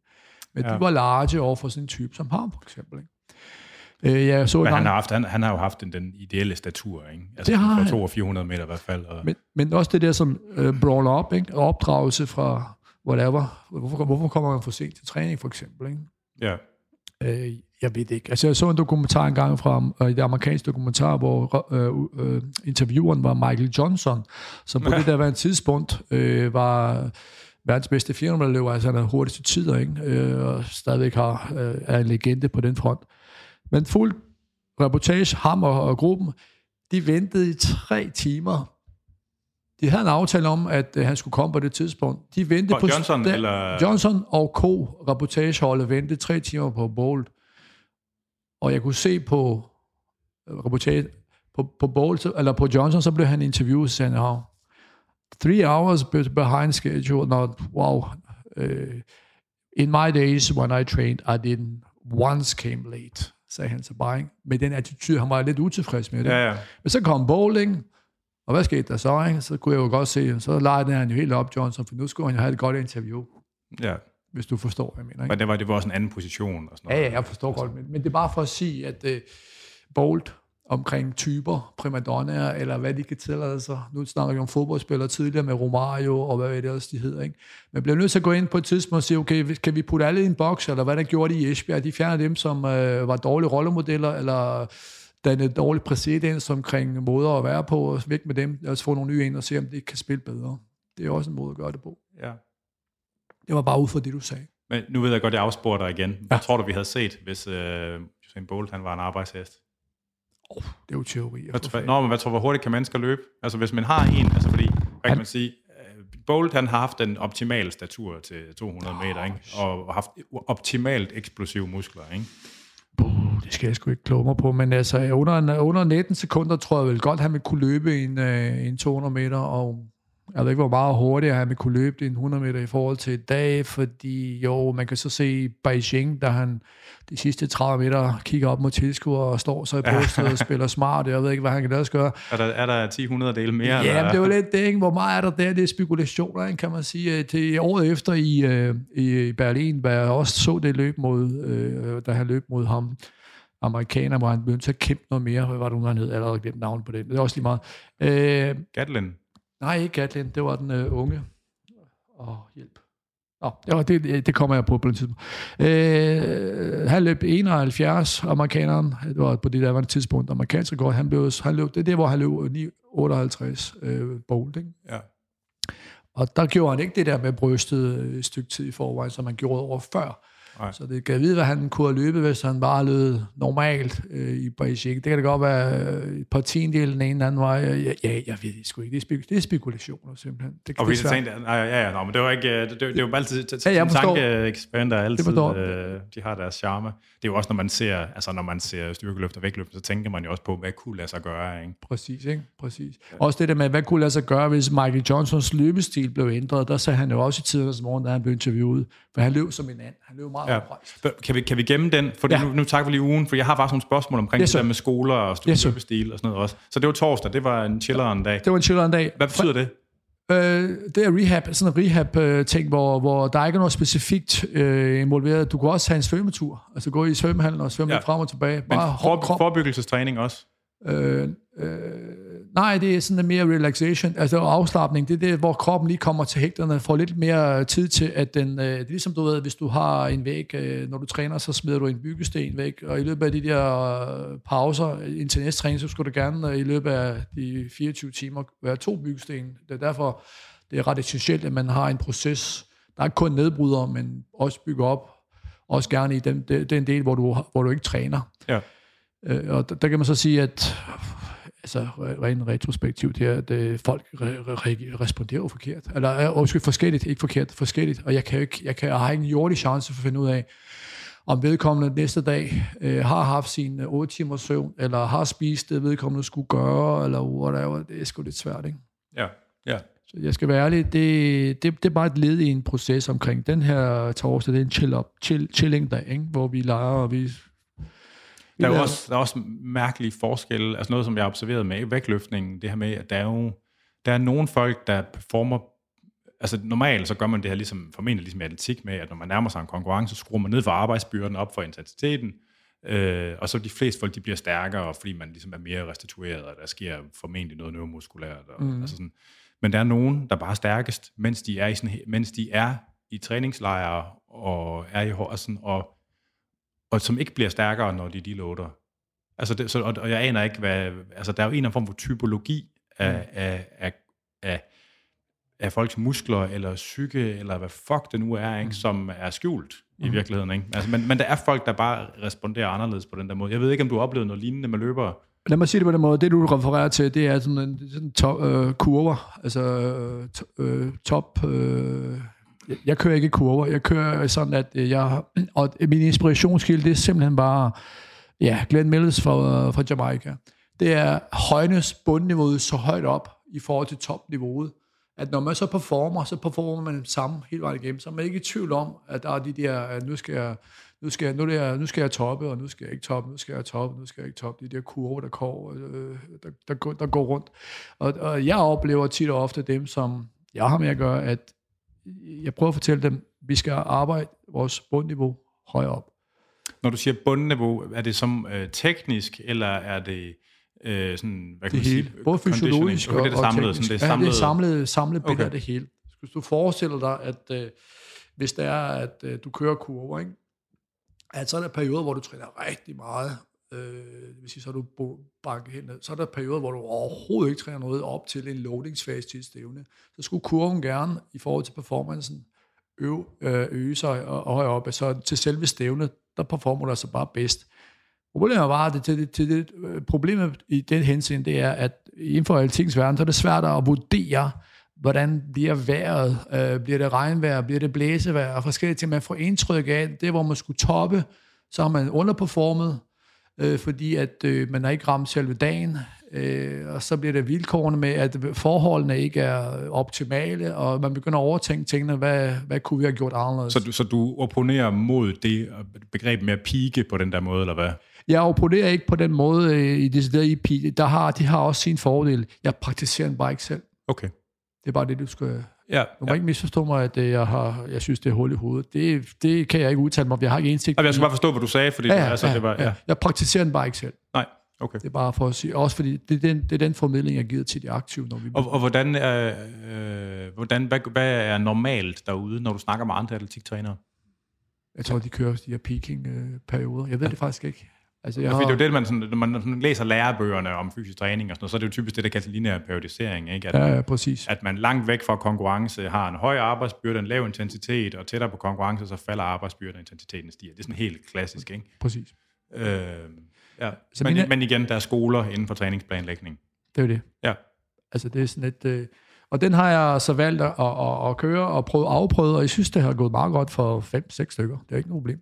Men ja. de var large over for sådan en type som ham, for eksempel. Ikke? Øh, jeg så men han har, haft, han, han har jo haft den, den ideelle statur, ikke? Altså det har for 400 meter i hvert fald. Og... Men, men også det der som uh, brawler op, ikke? opdragelse fra whatever. Hvorfor, hvorfor kommer man for sent til træning, for eksempel? Ikke? Ja. Øh, jeg ved ikke. Altså, jeg så en dokumentar engang fra uh, det amerikanske dokumentar, hvor uh, uh, intervieweren var Michael Johnson, som på det der var en tidspunkt uh, var verdens bedste 400 løber, altså han er hurtigste tider, ikke? Uh, og stadigvæk har, uh, er en legende på den front. Men fuld reportage, ham og, og gruppen, de ventede i tre timer. De havde en aftale om, at uh, han skulle komme på det tidspunkt. De ventede på... Johnson, sta- eller... Johnson og Co. reportageholdet ventede tre timer på Bolt. Og jeg kunne se på øh, reportage, på, på Bolt, eller på Johnson, så blev han interviewet sagde, oh, three hours behind schedule, not, wow. Uh, in my days when I trained, I didn't once came late sagde han så bare, ikke? med den attitude, han var lidt utilfreds med det. Ja, ja. Men så kom bowling, og hvad skete der så? Ikke? Så kunne jeg jo godt se, så lejede han jo helt op, Johnson, for nu skulle han jo have et godt interview. Ja. Hvis du forstår, hvad jeg mener. Ikke? Men det var, det var også en anden position. Og sådan noget. Ja, ja, jeg forstår altså. godt. Men, men det er bare for at sige, at uh, Bolt, omkring typer, primadonnaer, eller hvad de kan tillade sig. Nu snakker vi om fodboldspillere tidligere med Romario, og hvad det ellers de hedder. Ikke? Men bliver nødt til at gå ind på et tidspunkt og sige, okay, kan vi putte alle i en boks, eller hvad der gjorde de i Esbjerg? De fjerner dem, som øh, var dårlige rollemodeller, eller danne dårlig præcedens omkring måder at være på, og væk med dem, og få nogle nye ind og se, om de kan spille bedre. Det er også en måde at gøre det på. Ja. Det var bare ud fra det, du sagde. Men nu ved jeg godt, at jeg afsporer dig igen. Hvad ja. tror du, vi havde set, hvis øh, Usain Bolt han var en arbejdshest? Oh, det er jo teori. Hvad, nå, men hvad tror du, hvor hurtigt kan mennesker løbe? Altså hvis man har en, altså fordi, hvad kan han, man sige, øh, Bolt han har haft den optimale statur til 200 oh, meter, ikke? Og haft optimalt eksplosive muskler, ikke? Uh, det skal jeg sgu ikke kloge mig på, men altså under, under 19 sekunder tror jeg vel godt, at han vil kunne løbe en, uh, en 200 meter, og jeg ved ikke, hvor meget hurtigere han kunne løbe det en 100 meter i forhold til i dag, fordi jo, man kan så se Beijing, da han de sidste 30 meter kigger op mod tilskuer og står så i brystet og spiller smart. Jeg ved ikke, hvad han kan ellers gøre. Er der, er der 10-100 dele mere? Ja, eller? det er jo lidt det, ikke? Hvor meget er der der? Det er spekulationer, kan man sige. Til året efter i, øh, i Berlin, hvor jeg også så det løb mod, øh, da han løb mod ham, amerikaner, hvor han begyndte at kæmpe noget mere. Hvad var det, han hed? Allerede glemt navnet på det. Det er også lige meget. Øh, Gatlin? Nej, ikke Gatlin. Det var den øh, unge. Åh, oh, hjælp. Nå, oh, det, det kommer jeg på på den tidspunkt. Øh, han løb 71, amerikaneren. Det var på det der var et tidspunkt, amerikansk rekord. Han, blev, han løb, det er det, hvor han løb 58 øh, bold, ikke? Ja. Og der gjorde han ikke det der med brystet et stykke tid i forvejen, som han gjorde over før. Nej. Så det kan vide, hvad han kunne have løbet, hvis han bare løb normalt øh, i Beijing. Det kan det godt være øh, et par tiendel den ene eller anden vej. Ja, ja, jeg ved det sgu ikke. Det er, spek- det er spekulationer simpelthen. Det, og vi tænkte, nej, ja, ja, no, men det var ikke, øh, det, det, det er jo altid, t- ja, tankeeksperimenter altid, øh, de har deres charme. Det er jo også, når man ser, altså når man ser styrkeløft og vægtløft, så tænker man jo også på, hvad kunne lade sig gøre, ikke? Præcis, ikke? Præcis. Ja. Også det der med, hvad kunne lade sig gøre, hvis Michael Johnsons løbestil blev ændret, der sagde han jo også i tidernes morgen, da han blev interviewet, for han løb som en and. Han løb meget ja. oprejst. Kan vi, kan vi gemme den? For ja. nu, nu takker vi lige ugen, for jeg har faktisk nogle spørgsmål omkring yes, det der med skoler og studieløbestil yes, og sådan noget også. Så det var torsdag, det var en chilleren dag. Det var en chilleren dag. Hvad betyder det? Øh, det er rehab, sådan en rehab-ting, hvor, hvor der ikke er noget specifikt øh, involveret. Du kan også have en svømmetur, altså gå i svømmehallen og svømme ja. frem og tilbage. Bare Men for, forebyggelsestræning også? Øh, øh, nej, det er sådan mere relaxation, altså afslappning. Det er det, hvor kroppen lige kommer til hægterne, får lidt mere tid til, at den, øh, det er ligesom du ved, hvis du har en væg, øh, når du træner, så smider du en byggesten væk, og i løbet af de der øh, pauser, indtil næste træning, så skulle du gerne øh, i løbet af de 24 timer være to byggesten. Det er derfor, det er ret essentielt, at man har en proces, der er ikke kun nedbryder, men også bygger op, også gerne i den, den del, hvor du, hvor du ikke træner. Ja. Øh, og der, der kan man så sige, at altså rent retrospektivt her, at øh, folk re- re- responderer forkert. Eller øh, undskyld, forskelligt, ikke forkert, forskelligt. Og jeg kan jo ikke, jeg, kan, jeg har ikke en jordig chance for at finde ud af, om vedkommende næste dag øh, har haft sin 8 timers søvn, eller har spist det, vedkommende skulle gøre, eller whatever. Det er sgu lidt svært, ikke? Ja, ja. Så jeg skal være ærlig, det, det, det er bare et led i en proces omkring den her torsdag, det er en chill-up, chill, chilling dag, ikke? hvor vi leger, og vi der er, jo også, der er også mærkelige forskelle, altså noget, som jeg har observeret med vægtløftningen, det her med, at der er jo der er nogle folk, der performer altså normalt så gør man det her ligesom, formentlig ligesom i atletik med, at når man nærmer sig en konkurrence, så skruer man ned for arbejdsbyrden op for intensiteten, øh, og så de fleste folk, de bliver stærkere, fordi man ligesom er mere restitueret, og der sker formentlig noget neuromuskulært. Og, mm. altså sådan. Men der er nogen, der bare er stærkest, mens de er i, sådan, mens de er i træningslejre, og er i sådan, og og som ikke bliver stærkere, når de deloader. Altså det, så, og, og jeg aner ikke, hvad... Altså, der er jo en form for typologi af, mm. af, af, af, af folks muskler, eller psyke, eller hvad fuck det nu er, ikke, mm. som er skjult mm. i virkeligheden. Ikke? Altså, men, men der er folk, der bare responderer anderledes på den der måde. Jeg ved ikke, om du har oplevet noget lignende med løbere. Lad mig sige det på den måde. Det, du refererer til, det er sådan en sådan top, øh, kurver, altså øh, top... Øh, jeg, kører ikke kurver. Jeg kører sådan, at øh, jeg... Og min inspirationskilde, det er simpelthen bare... Ja, Glenn Mills fra, fra Jamaica. Det er højnes bundniveauet så højt op i forhold til topniveauet, at når man så performer, så performer man samme hele vejen igennem. Så er man ikke i tvivl om, at der er de der, at nu skal jeg, nu skal jeg, nu, der, nu skal jeg toppe, og nu skal jeg ikke toppe, nu skal jeg toppe, nu skal jeg ikke toppe. De der kurver, der går, øh, der, der, går, der går rundt. Og, og jeg oplever tit og ofte dem, som jeg har med at gøre, at jeg prøver at fortælle dem, at vi skal arbejde vores bundniveau højere op. Når du siger bundniveau, er det som øh, teknisk, eller er det øh, sådan, hvad kan det hele. Sige, Både fysiologisk okay, og, det er samlet, og teknisk. Sådan, det er samlet, ja, det er samlet, samlet billede okay. af det hele. Hvis du forestiller dig, at øh, hvis det er, at øh, du kører kurver, ikke? at så er der perioder, hvor du træner rigtig meget, øh, det vil sige, så er du banket hen Så er der perioder, hvor du overhovedet ikke træner noget op til en loadingsfase til et stævne. Så skulle kurven gerne, i forhold til performancen, øve, øh, øge sig og, og højere op. Så til selve stævnet, der performer du altså bare bedst. Problemet var, det, til, til det, øh, problemet i den henseende, det er, at inden for alting's verden, så er det svært at vurdere, hvordan bliver vejret, øh, bliver det regnvejr, bliver det blæsevejr, og forskellige ting. Man får indtryk af, det hvor man skulle toppe, så har man underperformet, øh, fordi at øh, man har ikke ramt selve dagen, øh, og så bliver det vilkårene med, at forholdene ikke er optimale, og man begynder at overtænke tingene, hvad, hvad kunne vi have gjort anderledes. Så du, så du opponerer mod det begreb med at pike på den der måde, eller hvad? Jeg opponerer ikke på den måde øh, i det der IP. Der har, de har også sin fordel. Jeg praktiserer den bare ikke selv. Okay. Det er bare det, du skal... Ja, du må ja. ikke misforstå mig, at øh, jeg, har, jeg synes, det er hul i hovedet. Det, det kan jeg ikke udtale mig, jeg har ikke indsigt. Jeg skal bare forstå, hvad du sagde, fordi ja, ja, altså, ja, det var... Ja. Ja. Jeg praktiserer den bare ikke selv. Nej, okay. Det er bare for at sige, også fordi det er den, det er den formidling, jeg giver til de aktive. Når vi og, og hvordan, er, øh, hvordan hvad, hvad er normalt derude, når du snakker med andre atletiktrænere? Jeg tror, de kører de her peaking-perioder. Jeg ved ja. det faktisk ikke. Altså, jeg ja, har... det er jo det, man, sådan, når man sådan læser lærebøgerne om fysisk træning og sådan noget, så er det jo typisk det, der kaldes lineær periodisering. Ikke? At, ja, ja, præcis. At man langt væk fra konkurrence har en høj arbejdsbyrde, en lav intensitet, og tættere på konkurrence, så falder arbejdsbyrde, og intensiteten stiger. Det er sådan helt klassisk, ikke? Præcis. Øh, ja. Så men, mine... men igen, der er skoler inden for træningsplanlægning. Det er jo det. Ja. Altså, det er sådan et... Øh... Og den har jeg så valgt at, at, at køre og prøve afprøve, og jeg synes, det har gået meget godt for 5-6 stykker. Det er ikke noget problem.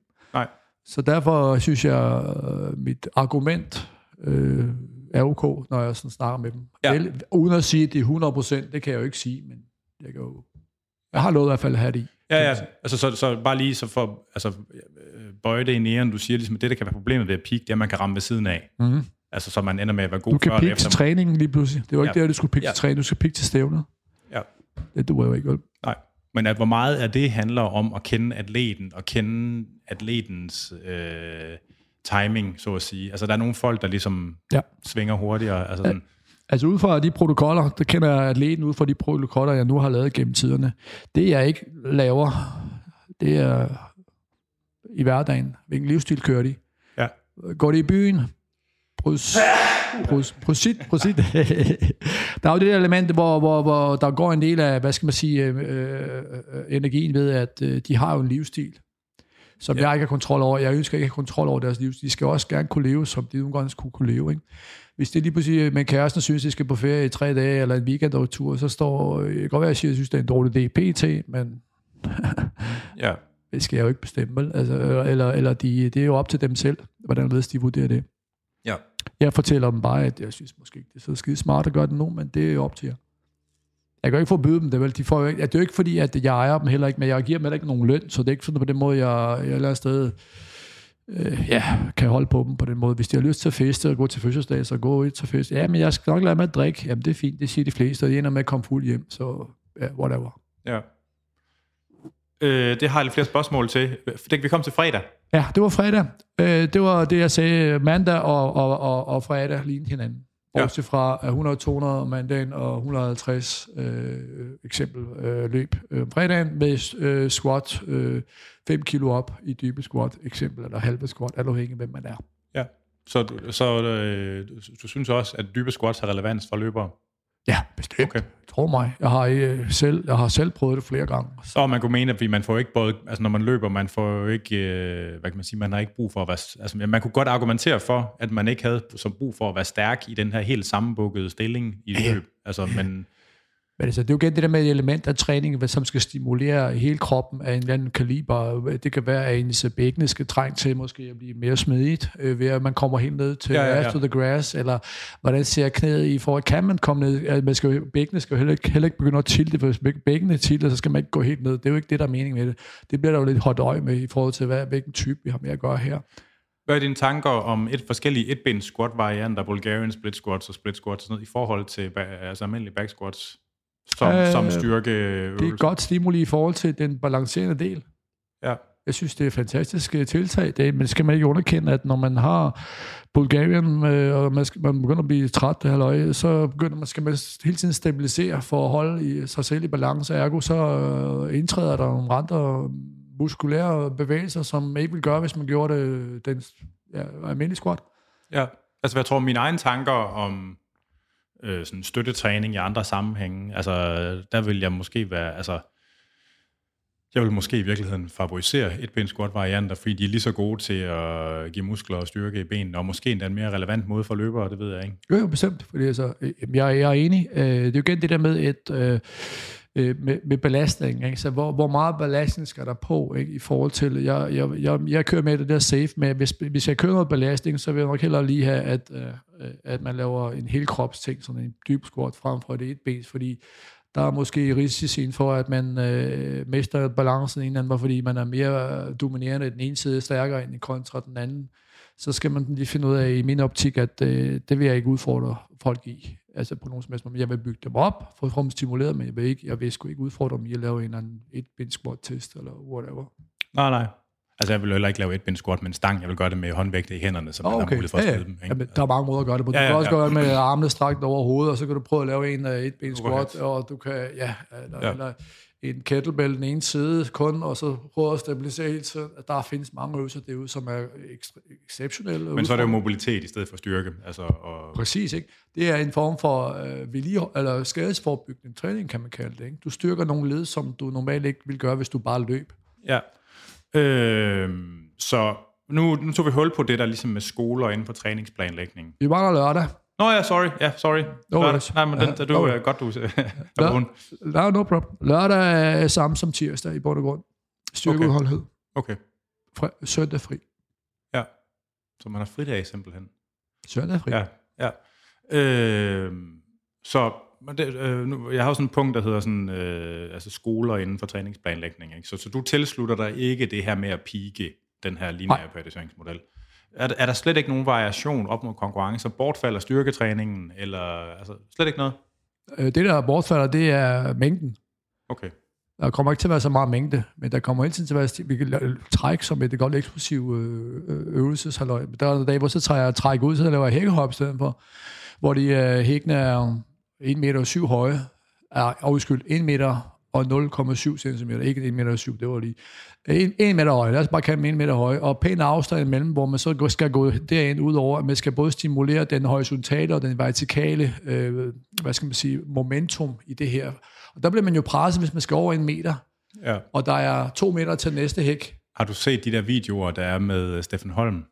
Så derfor synes jeg, øh, mit argument øh, er ok, når jeg sådan snakker med dem. Ja. Vel, uden at sige, at det er 100%, det kan jeg jo ikke sige, men jeg, kan jo, jeg har noget i hvert fald at have det i. Ja, ja. Altså, så, så bare lige så for altså, bøje det i næren, du siger ligesom, at det, der kan være problemet ved at peak, det er, at man kan ramme ved siden af. Mm-hmm. Altså, så man ender med at være god Du kan pikke til træningen lige pludselig. Det var ikke ja. det, du skulle pikke ja. til træning. Du skal pikke til stævnet. Ja. Det du jo ikke, vel? Nej. Men at hvor meget af det handler om at kende atleten, og kende atletens øh, timing, så at sige. Altså, der er nogle folk, der ligesom ja. svinger hurtigere. Altså, sådan, Altså ud fra de protokoller, der kender jeg atleten ud fra de protokoller, jeg nu har lavet gennem tiderne. Det jeg ikke laver, det er i hverdagen. Hvilken livsstil kører de? Ja. Går de i byen? Prus, prus, prosit, prosit. der er jo det element, hvor, hvor, hvor der går en del af, hvad skal man sige, øh, øh, energien ved, at øh, de har jo en livsstil, som ja. jeg ikke har kontrol over. Jeg ønsker ikke at have kontrol over deres livsstil. De skal også gerne kunne leve, som de nogle gange skulle kunne leve. Ikke? Hvis det lige pludselig med kæresten synes, at de skal på ferie i tre dage, eller en weekendtur, så står, jeg kan godt være, at jeg siger, at jeg synes, det er en dårlig idé pt, men ja. det skal jeg jo ikke bestemme. Vel? Altså, eller, eller de, det er jo op til dem selv, hvordan de vurderer det. Ja. Jeg fortæller dem bare, at jeg synes måske ikke, det er så skide smart at gøre det nu, men det er jo op til jer. Jeg kan jo ikke forbyde dem det, vel? De får jo ikke, det er jo ikke fordi, at jeg ejer dem heller ikke, men jeg giver dem heller ikke nogen løn, så det er ikke sådan på den måde, jeg, jeg lader sted øh, ja, kan holde på dem på den måde. Hvis de har lyst til at feste og gå til fødselsdag, så gå ud til fest. Ja, men jeg skal nok lade med at drikke. Jamen, det er fint, det siger de fleste, og de ender med at komme fuld hjem, så ja, whatever. Ja. Øh, det har jeg lidt flere spørgsmål til. Vi kom til fredag. Ja, det var fredag. Øh, det var det, jeg sagde. Mandag og, og, og, og fredag lignede hinanden. Bortset fra 100, 200 mandagen og 150 øh, eksempel øh, løb øh, fredagen med øh, squat øh, 5 kilo op i dybe squat eksempel, eller halve squat, afhængig af hvem man er. Ja, så, så øh, du synes også, at dybe squats har relevans for løbere? Ja, bestemt. Okay. Tro mig. Jeg har, øh, selv, jeg har selv prøvet det flere gange. Så man kunne mene, at man får ikke både, altså når man løber, man får ikke, øh, hvad kan man sige, man har ikke brug for at være, altså man kunne godt argumentere for, at man ikke havde som brug for at være stærk i den her helt sammenbukkede stilling i løb. Altså, men, men altså, det er jo igen det der med et element af træning, som skal stimulere hele kroppen af en eller anden kaliber. Det kan være, at ens bækkene skal trænge til måske at blive mere smidigt, øh, ved at man kommer helt ned til ja, ja, ja. to the grass, eller hvordan ser knæet i forhold. Kan man komme ned? Altså, man skal, bækkene skal jo heller ikke, heller ikke begynde at tilte, for hvis bækkene tilter, så skal man ikke gå helt ned. Det er jo ikke det, der er meningen med det. Det bliver der jo lidt hot øje med i forhold til, hvad, hvilken type vi har med at gøre her. Hvad er dine tanker om et forskellige etbens squat varianter, Bulgarian split squats og split squats, sådan noget, i forhold til altså almindelige back squats? Som, øh, som styrke Det er et godt stimuli i forhold til den balancerende del. Ja. Jeg synes, det er et fantastisk øh, tiltag, det, men skal man ikke underkende, at når man har Bulgarien, øh, og man, skal, man begynder at blive træt her så begynder man, skal man hele tiden stabilisere for at holde i, sig selv i balance. Ergo så øh, indtræder der nogle andre muskulære bevægelser, som man ikke ville gøre, hvis man gjorde det den ja, almindelige squat. Ja, altså jeg tror, mine egne tanker om øh, sådan støttetræning i andre sammenhænge. Altså, der vil jeg måske være, altså, jeg vil måske i virkeligheden favorisere et ben squat varianter, fordi de er lige så gode til at give muskler og styrke i benene, og måske endda en mere relevant måde for løbere, det ved jeg ikke. Jo, jo bestemt. Fordi altså, øh, jeg, jeg er enig. Øh, det er jo igen det der med et... Øh, øh, med, med belastning. Ikke? Så hvor, hvor meget belastning skal der på ikke? i forhold til, jeg, jeg, jeg, jeg kører med det der safe med, hvis, hvis jeg kører noget belastning, så vil jeg nok hellere lige have, at, øh, at man laver en hel ting, sådan en dyb squat frem for det et ben, fordi der er måske risici for, at man øh, mister balancen en anden, fordi man er mere øh, dominerende, den ene side stærkere end kontra den anden. Så skal man lige finde ud af i min optik, at øh, det vil jeg ikke udfordre folk i altså på nogen som helst måde. Jeg vil bygge dem op, få dem stimuleret, men jeg vil, ikke, jeg vil sgu ikke udfordre dem i at lave en eller anden et bench squat test eller whatever. Nej, nej. Altså jeg vil heller ikke lave et bench squat med en stang, jeg vil gøre det med håndvægte i hænderne, så man okay. har mulighed for at ja, ja. dem. Ikke? Jamen, der er mange måder at gøre det på. Du ja, ja, kan også ja. gøre det med armene strakt over hovedet, og så kan du prøve at lave en uh, et bench squat, og du kan, ja, eller, ja. eller en kettlebell den ene side kun, og så prøver at stabilisere hele tiden. Der findes mange øvelser derude, som er exceptionelle. Men så er det jo mobilitet i stedet for styrke. Altså, og... Præcis, ikke? Det er en form for øh, vedlige, eller skadesforbyggende træning, kan man kalde det. Ikke? Du styrker nogle led, som du normalt ikke vil gøre, hvis du bare løb. Ja. Øh, så nu, nu tog vi hul på det der ligesom med skoler inden for træningsplanlægning. Vi var der lørdag. Nå ja, sorry. Ja, sorry. No Lørdag. Nej, men den, Ja, du no er godt, du er Lør- vågen. No, problem. Lørdag er samme som tirsdag i bund og grund. Styrkeudholdhed. Okay. Fri, søndag fri. Ja. Så man har fridag simpelthen. Søndag fri. Ja, ja. Øh, så det, øh, nu, jeg har jo sådan et punkt, der hedder sådan, øh, altså skoler inden for træningsplanlægning. Ikke? Så, så du tilslutter dig ikke det her med at pike den her lineære periodiseringsmodel. Er, der- er der slet ikke nogen variation op mod konkurrence? Bortfalder styrketræningen, eller altså, slet ikke noget? Øh, Det, der bortfalder, det er mængden. Okay. Der kommer ikke til at være så meget mængde, men der kommer hele tiden til at være vi kan træk som et godt eksplosiv øh, øh, øvelseshalløj. Men Der er en dag, hvor så tager jeg træk ud, så laver jeg hækkehop i stedet for, hvor de hækkene er 1 meter og 7 høje, er, og undskyld, 1 meter og 0,7 cm, ikke 1 meter og 7, det var lige 1, 1 meter høje, lad os bare kalde dem 1 meter høje, og pæn afstand imellem, hvor man så skal gå derind ud over, at man skal både stimulere den horisontale og den vertikale, øh, hvad skal man sige, momentum i det her. Og der bliver man jo presset, hvis man skal over en meter, Ja. og der er to meter til næste hæk. Har du set de der videoer, der er med Steffen Holm?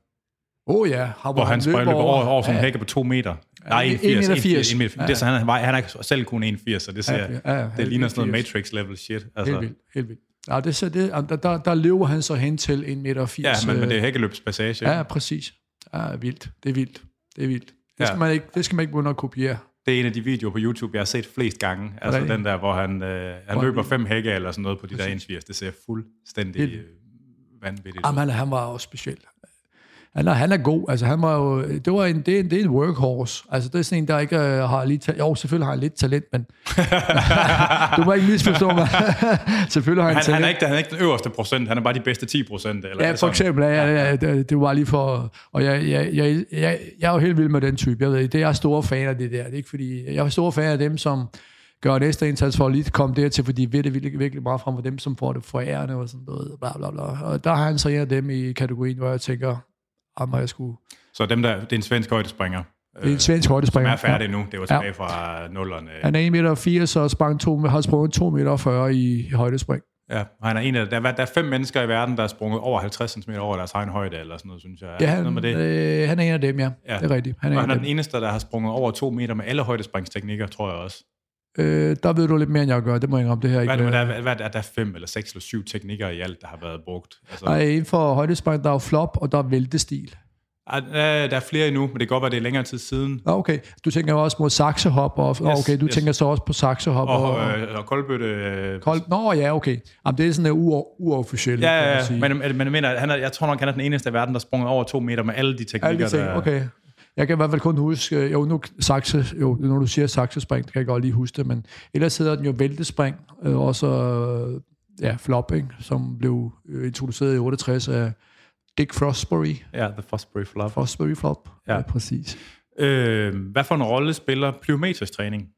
Oh, ja, har, Hvor han sprøjter løber over, over en ja, hække på to meter. Nej, en- 1,80. 1,80. 1,80. Det er så, han, han er selv kun 1,80, så det, ser, Ja, ja, ja, det ligner sådan noget 1,80. Matrix-level shit. Helt Altså, vildt, helt vildt. Ja, det, så det, der, der, der løber han så hen til 1,80 meter. ja, men, men det er hækkeløbspassage. Ja, præcis. Ja, vildt. Det er vildt. Det er vildt. Det, Ja. skal, man ikke, det skal man ikke begynde at kopiere. Det er en af de videoer på YouTube, jeg har set flest gange. Altså den der, hvor han, øh, han Hvor løber han- fem hække eller sådan noget på de der Præcis. 1,80. Det ser fuldstændig Helt. øh, vanvittigt ud. Jamen, han, han var også speciel. Han er, han er god. Altså, han var jo, det, var en, det, er en, det er en workhorse. Altså, det er sådan en, der ikke øh, har lige... Jo, selvfølgelig har han lidt talent, men... du må ikke misforstå mig. selvfølgelig har han, Han, talent. han, er ikke, han er ikke den øverste procent, han er bare de bedste 10 procent. Eller Ja, for eksempel, ja, ja, ja, det, det var lige for, og jeg, jeg, jeg, jeg, jeg er jo helt vild med den type, jeg ved, det er jeg er store fan af det der, det er ikke fordi, jeg er store fan af dem, som gør en ekstra indsats for at lige komme dertil, fordi de ved det virkelig, virkelig meget frem for dem, som får det forærende og sådan noget, bla bla bla, og der har han så en af dem i kategorien, hvor jeg tænker, om jeg skulle, Så dem der, det er en svensk højdespringer. det er en svensk som højdespringer. er færdig nu. Det var Ja. tilbage fra nullerne. Han er 1,80 meter og sprang to, har sprunget 2,40 meter i, i højdespring. Ja, han er en af, der, er- der er fem mennesker i verden, der er sprunget over 50 cm over deres egen højde, eller sådan noget, synes jeg. Ja, han, noget med det? øh, han er en af dem, ja. Ja. Det er rigtigt. Han er og han er den eneste, der har sprunget over to meter med alle højdespringsteknikker, tror jeg også. Øh, der ved du lidt mere, end jeg gør. Det må jeg indrømme. Det her Hvad er ikke. det, hvad, er, hvad er der fem eller seks eller syv teknikker i alt, der har været brugt? Altså, Nej, inden for højdespring, der er jo flop, og der er væltestil. Ah, øh, der er flere endnu, men det kan godt være, det er længere tid siden. Okay. Du tænker også mod saksehop, og yes, okay, du yes. tænker så også på saksehop. Og, Og, og, og, øh, og koldbøtte... Øh, kold, Nå, ja, okay. Jamen, det er sådan uo- uofficielt, ja, kan ja, ja, sige. men, men jeg mener, han er, jeg tror nok, han er den eneste i verden, der sprunget over to meter med alle de teknikker, Alle de ting, der... okay. Jeg kan i hvert fald kun huske, øh, jo, nu sakse, jo, når du siger saksespring, kan jeg godt lige huske det, men ellers hedder den jo væltespring, øh, også øh, ja, flop, ikke, som blev øh, introduceret i 68 af Dick Frostbury. Ja, The Fosbury Flop. Frostbury flop, Ja. ja, præcis. Øh, hvad for en rolle spiller plyometrisk træning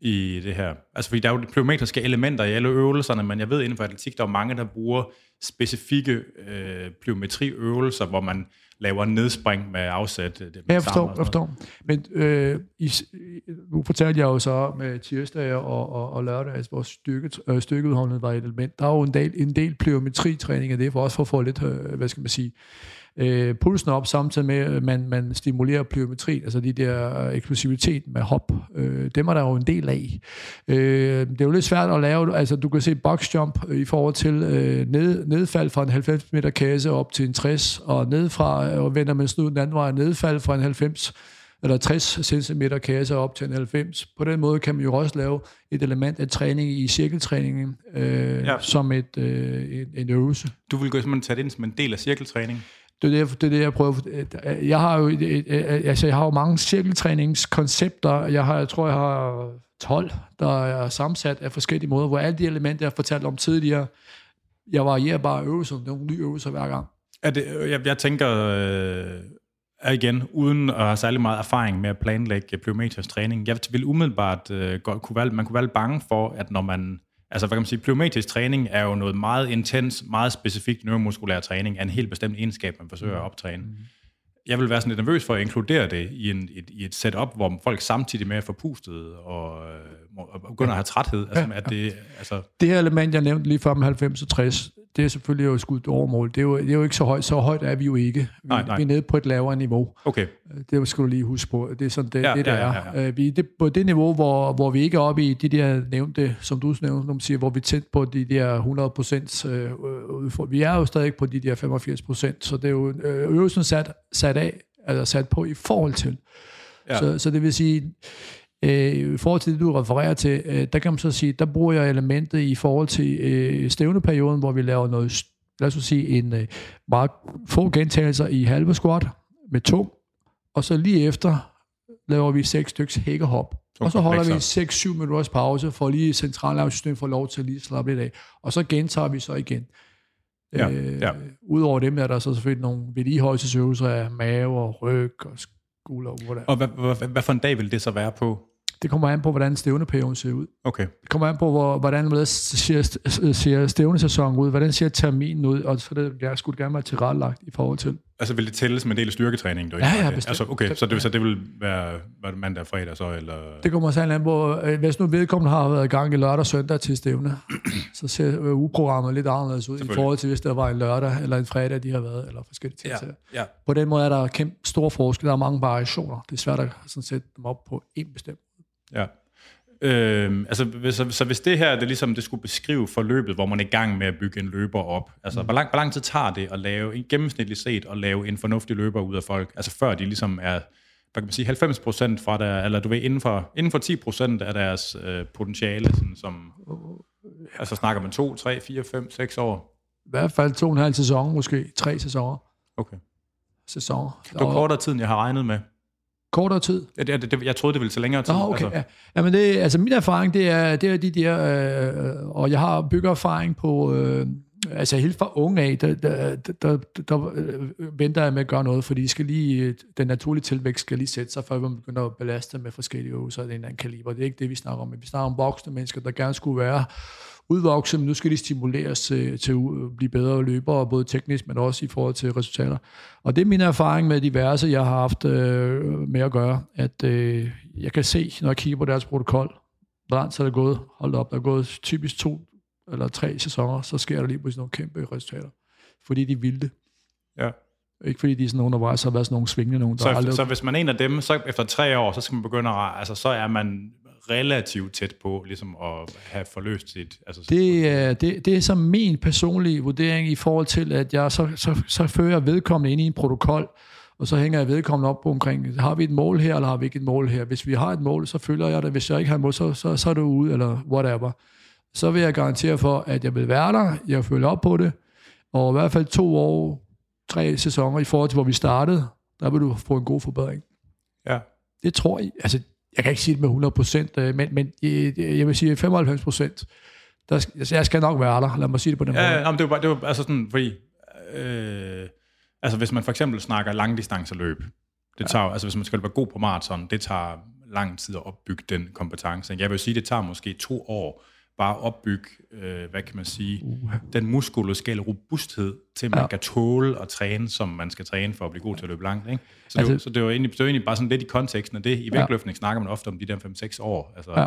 i det her? Altså, fordi der er jo plyometriske elementer i alle øvelserne, men jeg ved inden for atletik, der er mange, der bruger specifikke øh, plyometriøvelser, hvor man laver nedspring med afsæt. øh, med Ja, jeg forstår, jeg forstår. Men øh, i, nu fortalte jeg jo så med tirsdag og, og, og lørdag, at vores styrke, øh, styrkeudholdenhed var et element. Der er jo en del, en del plyometri-træning af det, for også for at få lidt, øh, hvad skal man sige, øh, pulsen op, samtidig med, at man, man stimulerer plyometri, altså de der øh, eksplosivitet med hop. Øh, dem er der jo en del af. Øh, det er jo lidt svært at lave, altså du kan se boxjump i forhold til øh, ned, nedfald fra en 90 meter kasse op til en 60, og nedfra, og vender man snuden den anden vej, nedfald fra en 90 eller 60 cm kasse op til en 90. På den måde kan man jo også lave et element af træning i cirkeltræningen, øh, ja. som et, øh, en, en øvelse. Du vil gå simpelthen tage det ind som en del af cirkeltræning? Det er det, det, er det jeg prøver. Jeg har jo, et- et- et- altså, jeg har jo mange cirkeltræningskoncepter. Jeg, har, jeg tror, jeg har 12, der er sammensat af forskellige måder, hvor alle de elementer, jeg fortalte om tidligere, jeg varierer bare øvelser, nogle nye øvelser hver gang. Er det, øh, jeg, jeg tænker, øh, igen, uden at have særlig meget erfaring med at planlægge plyometrisk træning, jeg vil umiddelbart øh, godt, kunne være, man kunne være lidt bange for, at når man altså hvad kan man sige, plyometrisk træning er jo noget meget intens, meget specifikt neuromuskulær træning af en helt bestemt egenskab, man forsøger at optræne. Mm. Jeg vil være sådan lidt nervøs for at inkludere det i, en, et, i et setup, hvor folk samtidig med er forpustet og, og begynder at have træthed. Altså, ja, ja. At det, altså... det her element, jeg nævnte lige før med 90 og 60, det er selvfølgelig jo skudt over mål. Det er jo, det er jo ikke så højt. Så højt er vi jo ikke. Vi, nej, nej. vi er nede på et lavere niveau. Okay. Det skal du lige huske på. Det er sådan, det, ja, det der ja, ja, ja. er. Øh, vi er på det niveau, hvor, hvor vi ikke er oppe i de der nævnte, som du nævnte, når man siger, hvor vi er tæt på de der 100 procent. Øh, vi er jo stadig på de der 85 procent, så det er jo øh, øvelsen sat, sat af, altså sat på i forhold til. Ja. Så, så det vil sige, Øh, I forhold til det, du refererer til, øh, der kan man så sige, der bruger jeg elementet i forhold til øh, stævneperioden, hvor vi laver noget, lad os sige, en øh, meget få gentagelser i halve squat med tung, og så lige efter laver vi seks stykker hækkehop. Og så holder vi 6-7 minutters pause, for lige centralnervesystemet får lov til at lige slappe lidt af. Og så gentager vi så igen. Ja, øh, ja. Udover dem er der så selvfølgelig nogle vedligeholdelsesøvelser af mave og ryg og skulder. Og hvad, hvad, hvad for en dag vil det så være på? Det kommer an på, hvordan stævneperioden ser ud. Okay. Det kommer an på, hvor, hvordan ser, ser stævnesæsonen ud, hvordan ser terminen ud, og så det, jeg skulle gerne være tilrettelagt i forhold til. Altså vil det tælles med en del af styrketræningen? Du ja, ja, bestemt. Altså, okay, så det, så det vil være var det mandag og fredag så? Eller? Det kommer så an på, øh, hvis nu vedkommende har været i gang i lørdag og søndag til stævne, så ser ugeprogrammet lidt anderledes ud i forhold til, hvis der var en lørdag eller en fredag, de har været, eller forskellige ting. Ja, ja. På den måde er der kæmpe store forskel, der er mange variationer. Det er svært at sådan sætte dem op på en bestemt Ja. Øh, altså, så, så hvis det her, det ligesom det skulle beskrive forløbet, hvor man er i gang med at bygge en løber op, altså mm. hvor, lang, hvor lang tid tager det at lave, en gennemsnitligt set, at lave en fornuftig løber ud af folk, altså før de ligesom er, hvad kan man sige, 90 procent fra der, eller du ved, inden for, inden for 10 procent af deres øh, potentiale, sådan som, altså snakker man 2, 3, 4, 5, 6 år? I hvert fald to og en halv sæson, måske tre sæsoner. Okay. Sæsoner. Det var kortere tid, end jeg har regnet med kortere tid? Ja, det, det, jeg troede, det ville tage længere tid. Nå, okay. Altså. Ja. Jamen det, altså min erfaring, det er, det er de der, øh, og jeg har bygget erfaring på, øh, altså helt fra unge af, der, der, der, der, der øh, venter jeg med at gøre noget, fordi skal lige, den naturlige tilvækst skal lige sætte sig, før man begynder at belaste med forskellige øvelser af en eller anden kaliber. Det er ikke det, vi snakker om. Vi snakker om voksne mennesker, der gerne skulle være udvokse, men nu skal de stimuleres til, til at blive bedre løbere, både teknisk, men også i forhold til resultater. Og det er min erfaring med diverse, jeg har haft øh, med at gøre, at øh, jeg kan se, når jeg kigger på deres protokol, hvor lang tid er det gået, hold op, der er gået typisk to eller tre sæsoner, så sker der lige pludselig nogle kæmpe resultater, fordi de vil det. Ja. Ikke fordi de er sådan der bare har været sådan nogle svingende nogen. Der så, aldrig... så hvis man er en af dem, så efter tre år, så skal man begynde at, altså så er man relativt tæt på ligesom at have forløst sit... Altså det, er, det, det er så min personlige vurdering i forhold til, at jeg så, så, så fører jeg vedkommende ind i en protokol, og så hænger jeg vedkommende op på omkring, har vi et mål her, eller har vi ikke et mål her? Hvis vi har et mål, så følger jeg det. Hvis jeg ikke har et mål, så, så, så er det ude, eller whatever. Så vil jeg garantere for, at jeg vil være der, jeg følger op på det, og i hvert fald to år, tre sæsoner i forhold til, hvor vi startede, der vil du få en god forbedring. Ja. Det tror jeg, altså jeg kan ikke sige det med 100 procent, øh, men, men jeg vil sige 95 procent. Jeg skal nok være der, lad mig sige det på den ja, måde. Ja, det var, bare, det var altså sådan, fordi, øh, altså hvis man for eksempel snakker langdistanceløb, det tager, ja. altså hvis man skal være god på maraton, det tager lang tid at opbygge den kompetence. Jeg vil sige, det tager måske to år bare opbygge, øh, hvad kan man sige, uh. den muskuloskale robusthed, til man ja. kan tåle at træne, som man skal træne for at blive god til at løbe langt. Ikke? Så, altså, det, så det, var egentlig, det var egentlig bare sådan lidt i konteksten af det. I vægtløftning ja. snakker man ofte om de der 5-6 år. Altså, ja.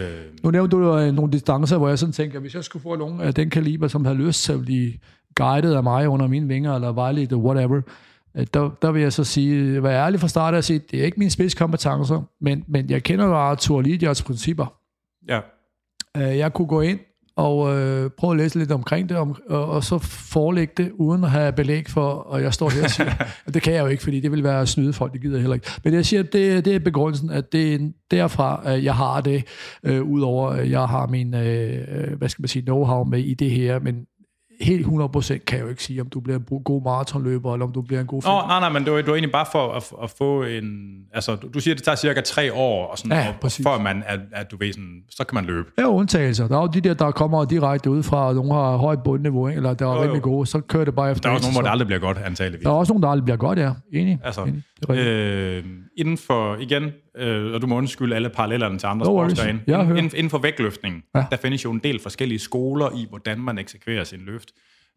Øh, nu nævnte du øh, nogle distancer, hvor jeg sådan tænker, hvis jeg skulle få nogen af den kaliber, som havde lyst til at blive guidet af mig under mine vinger, eller vejledt, whatever, øh, der, der vil jeg så sige, være ærlig fra start at sige, det er ikke mine spidskompetencer, men, men jeg kender jo Arthur Lidias principper. Ja. Øh, jeg kunne gå ind og øh, prøve at læse lidt omkring det, om, og, og så forelægge det, uden at have belæg for, og jeg står her og siger, at det kan jeg jo ikke, fordi det vil være at snyde folk, det gider jeg heller ikke. Men jeg siger, at det, det er begrundelsen, at det er derfra, at jeg har det, øh, udover at jeg har min, øh, hvad skal man sige, know-how med i det her, men helt 100% kan jeg jo ikke sige, om du bliver en god maratonløber, eller om du bliver en god film. Nå, nej, nej, men det var, det var egentlig bare for at, at få en... Altså, du, du siger, at det tager cirka tre år, og sådan, ja, og, før man er, at du ved sådan, så kan man løbe. Ja, undtagelser. Der er jo de der, der kommer direkte ud fra, og nogle har højt bundniveau, eller der er jo, rimelig gode, så kører det bare efter. Der er også nogle, hvor det aldrig bliver godt, antageligvis. Der er også nogle, der aldrig bliver godt, ja. Enig. Altså, Enig. Øh, inden for, igen, øh, og du må undskylde alle parallellerne til andre No sportsgrene, inden, inden for vægtløftning, Ja. ja. der findes jo en del forskellige skoler i, hvordan man eksekverer sin løft.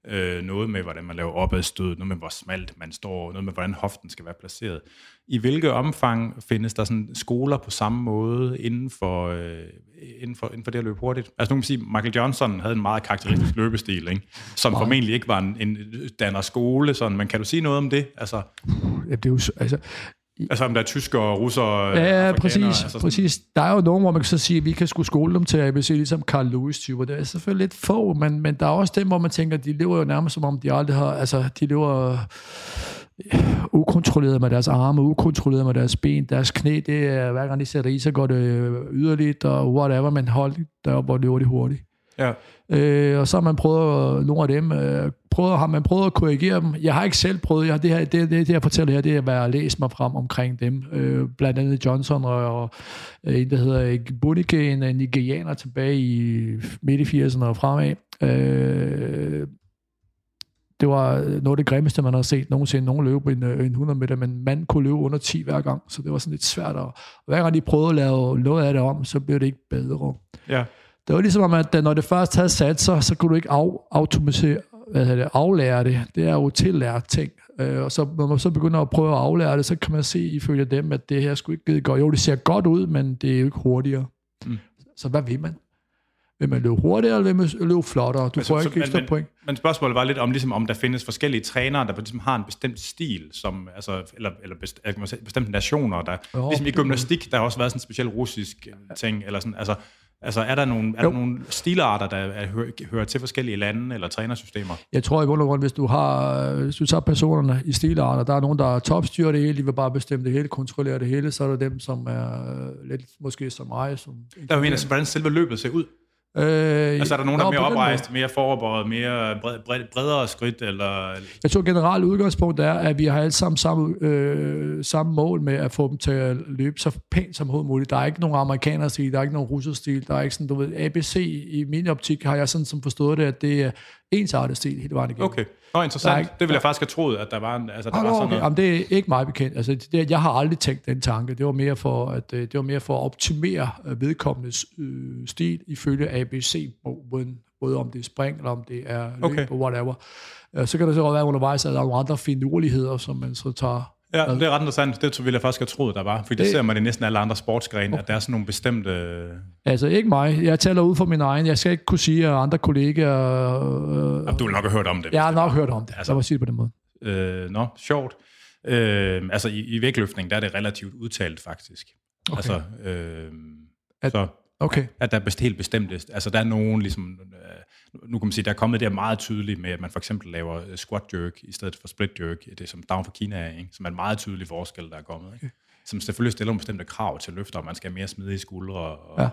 Øh, noget med, hvordan man laver opadstød, noget med, hvor smalt man står, noget med, hvordan hoften skal være placeret. I hvilke omfang findes der sådan skoler på samme måde inden for, øh, inden for, inden for det at løbe hurtigt? Altså nu kan man sige, Michael Johnson havde en meget karakteristisk løbestil, ikke? som formentlig ikke var en, en danner skole, sådan, men kan du sige noget om det? Altså, Ja, det er jo, altså, Altså om der er tyskere og russere Ja, præcis, altså altså sådan- præcis. Der er jo nogen, hvor man kan så sige, at vi kan skulle skole dem til ABC, ligesom Carl Lewis-typer. Det er selvfølgelig lidt få, men, men der er også dem, hvor man tænker, de lever jo nærmest som om, de aldrig har... Altså, de lever øh, ukontrolleret med deres arme, ukontrolleret med deres ben, deres knæ, det er, hver gang de ser rig, så går det yderligt, og whatever, men hold deroppe, hvor løber de hurtigt. Ja. Øh, og så har man prøvet, nogle af dem, øh, prøvet, har man prøvet at korrigere dem. Jeg har ikke selv prøvet, jeg har det, her, det, det, det jeg fortæller her, det er, hvad jeg har læst mig frem omkring dem. Øh, blandt andet Johnson og, og en, der hedder Bunike, en, en nigerianer tilbage i midt i 80'erne og fremad. Øh, det var noget af det grimmeste, man har set nogensinde. Nogen løbe en, øh, en 100 meter, men mand kunne løbe under 10 hver gang, så det var sådan lidt svært. Og hver gang de prøvede at lave noget af det om, så blev det ikke bedre. ja. Det var ligesom om, at når det først havde sat sig, så kunne du ikke af, automatisere, hvad hedder det, aflære det. Det er jo tillært ting. Øh, og så, når man så begynder at prøve at aflære det, så kan man se ifølge dem, at det her skulle ikke godt. Jo, det ser godt ud, men det er jo ikke hurtigere. Mm. Så hvad vil man? Vil man løbe hurtigere, eller vil man løbe flottere? Du Men får så- ikke men- ekstra men- point. Men spørgsmålet var lidt om, ligesom, om der findes forskellige trænere, der ligesom har en bestemt stil, som, altså, eller, eller best, sige, bestemte nationer, der, Jo, ligesom i gymnastik, der har også været sådan en speciel russisk øh, ting, eller sådan, altså, altså er der nogle, er Jo. der nogle stilarter, der er, hører, hører til forskellige lande eller trænersystemer? Jeg tror i bund og grund, hvis du har, hvis du tager personerne i stilarter, der er nogen, der topstyrer det hele, de vil bare bestemme det hele, kontrollere det hele, så er der dem, som er øh, lidt måske som mig. Som Der mener hvordan selve løbet ser ud. Øh, Altså er der nogen, der er mere oprejst, mere foroverbøjet, mere bred, bred, bredere skridt, eller... Jeg tror generelt udgangspunkt er, at vi har alle sammen samme, øh, samme mål med at få dem til at løbe så pænt som overhovedet muligt. Der er ikke nogen amerikaner stil, der er ikke nogen russer stil, der er ikke sådan, du ved, ABC i min optik har jeg sådan som forstået det, at det er ensartet stil hele vejen igennem. Okay. Nå, Der er interessant. ikke- Det ville jeg faktisk have troet, at der var, en, altså, der Ah, var sådan okay. noget. Jamen, det er ikke meget bekendt. Altså, det, jeg har aldrig tænkt den tanke. Det var mere for at, øh, det var mere for at optimere øh, vedkommendes øh, stil ifølge ABC-bogen, både om det er spring, eller om det er løb, Okay. og whatever. Øh, Så kan der så godt være undervejs, at der er nogle andre finurligheder, som man så tager. Ja, det er ret interessant. Det ville jeg faktisk have troet, der var. For det, Det- ser man i næsten alle andre sportsgrene, okay. at der er sådan nogle bestemte... Altså ikke mig. Jeg taler ud fra min egen. Jeg skal ikke kunne sige, at andre kollegaer... Øh, du vil nok have hørt om det. jeg har nok hørt om det. Altså- Altså, Lad mig sige det på den måde. Øh, nå, sjovt. Øh, altså i, i vægtløftning, der er det relativt udtalt faktisk. Okay. Altså, øh, At- så Okay. at der er helt bestemte, altså der er nogen ligesom, øh, nu kan man sige, der er kommet det meget tydeligt med, at man for eksempel laver øh, squat jerk i stedet for split jerk, det som down for Kina er, ikke? som er en meget tydelig forskel, der er kommet. Ikke? Som selvfølgelig stiller nogle bestemte krav til løfter, man skal have mere smidige skuldre og Ja. ja.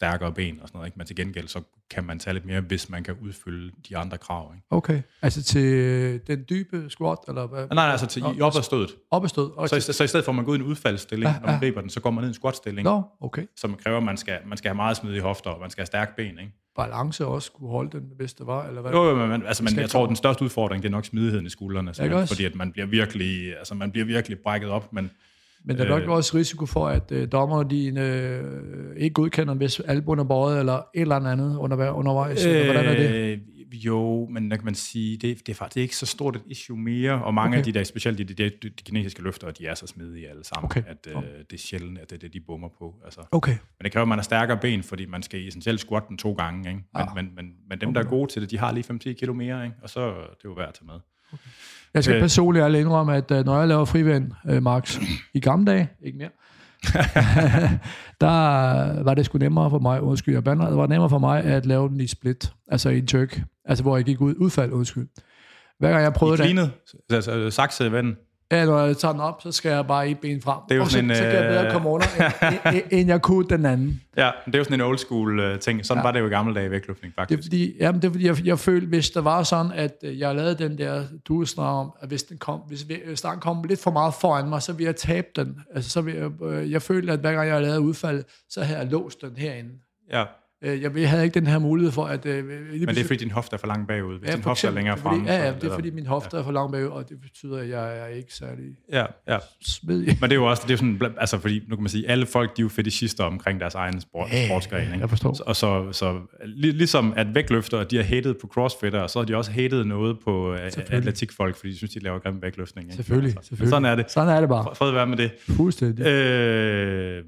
Stærkere ben og sådan noget, ikke? men til gengæld så kan man tage lidt mere, hvis man kan udfylde de andre krav. Ikke? Okay. Altså til den dybe squat, eller hvad? Nej, nej, altså til, i opadstødet. Oppestød. Okay. Så, i- så i stedet for at man går ud i en udfaldsstilling, ja, når man ja. griber den, så går man ned i en squat-stilling, Nå, okay. som kræver, at man skal, man skal have meget smidige hofter, og man skal have stærke ben. Ikke? balance også skulle holde den, hvis det var, eller hvad? Jo, jo, men man- altså, skal jeg tror, den største udfordring, det er nok smidigheden i skuldrene, Ikke også? fordi at man bliver virkelig, altså man bliver virkelig brækket op, men Men der er nok Øh. også risiko for, at øh, dommerne de, øh, ikke godkender, hvis albuen er bøjet, eller et eller andet under, undervejs. Øh, eller hvordan er det? Øh, Jo, men der kan man sige, det, det er faktisk ikke så stort et issue mere, og mange okay. Okay. af de der, specielt de, de, de, de kinesiske løfter, de er så smidige alle sammen, Okay. at øh, det er sjældent, at det er det, de bommer på. Altså. Okay. Men det kræver, at man har stærkere ben, fordi man skal essentielt squatte den to gange. Ikke? Men, Ah. men, men, men dem, der er gode til det, de har lige 5-10 kilo mere, ikke? og så det er det jo værd at tage med. Jeg skal Øh. personligt alle indrømme, at øh, når jeg laver frivænd, øh, Max, i gamle dage, ikke mere, der var det sgu nemmere for mig, undskyld, jeg bander, det var nemmere for mig at lave den i split, altså i en jerk, altså hvor jeg gik ud, udfald, undskyld. Hver gang jeg I prøvede det, cleanet, altså sakse ven, ja, når jeg tager den op, så skal jeg bare et ben frem, Det er jo og så, en, så kan jeg bedre øh, komme under, end, end, end jeg kunne den anden. Ja, det er jo sådan en old school uh, ting. Sådan Ja. var det jo i gamle dage i vægtløftning, Det er faktisk. fordi, jamen det er fordi jeg, jeg følte, hvis der var sådan, at øh, jeg lavede den der, du snakker om, at hvis den kom, hvis, vi- hvis der kom lidt for meget foran mig, så ville jeg tabe den. Altså, så ville jeg, øh, jeg følte, at hver gang jeg lavede udfald, så havde jeg låst den herinde. Ja. Øh, jeg havde ikke den her mulighed for, at... Øh, Men det er fordi, din hofte er for langt bagud. Hvis Ja, din hofte er længere fremme. Ja, ja, det er fordi min hofte er for langt bagud, og det betyder, at jeg er ikke særlig Ja, ja. smedig. Men det er jo også, det er sådan, altså fordi, nu kan man sige, alle folk, de er jo fetishister omkring deres egen sport, Ja, ja, sportsgren, ikke? jeg forstår. Og så, så lig, ligesom at vægtløftere, de har hated på crossfitter, så har de også hated noget på øh, atletikfolk, fordi de synes, de laver grimme vægtløftning. Ikke? Selvfølgelig, Altså, selvfølgelig. Sådan er det. Sådan er det bare. Fred være med det. Fuldstændig. Øh,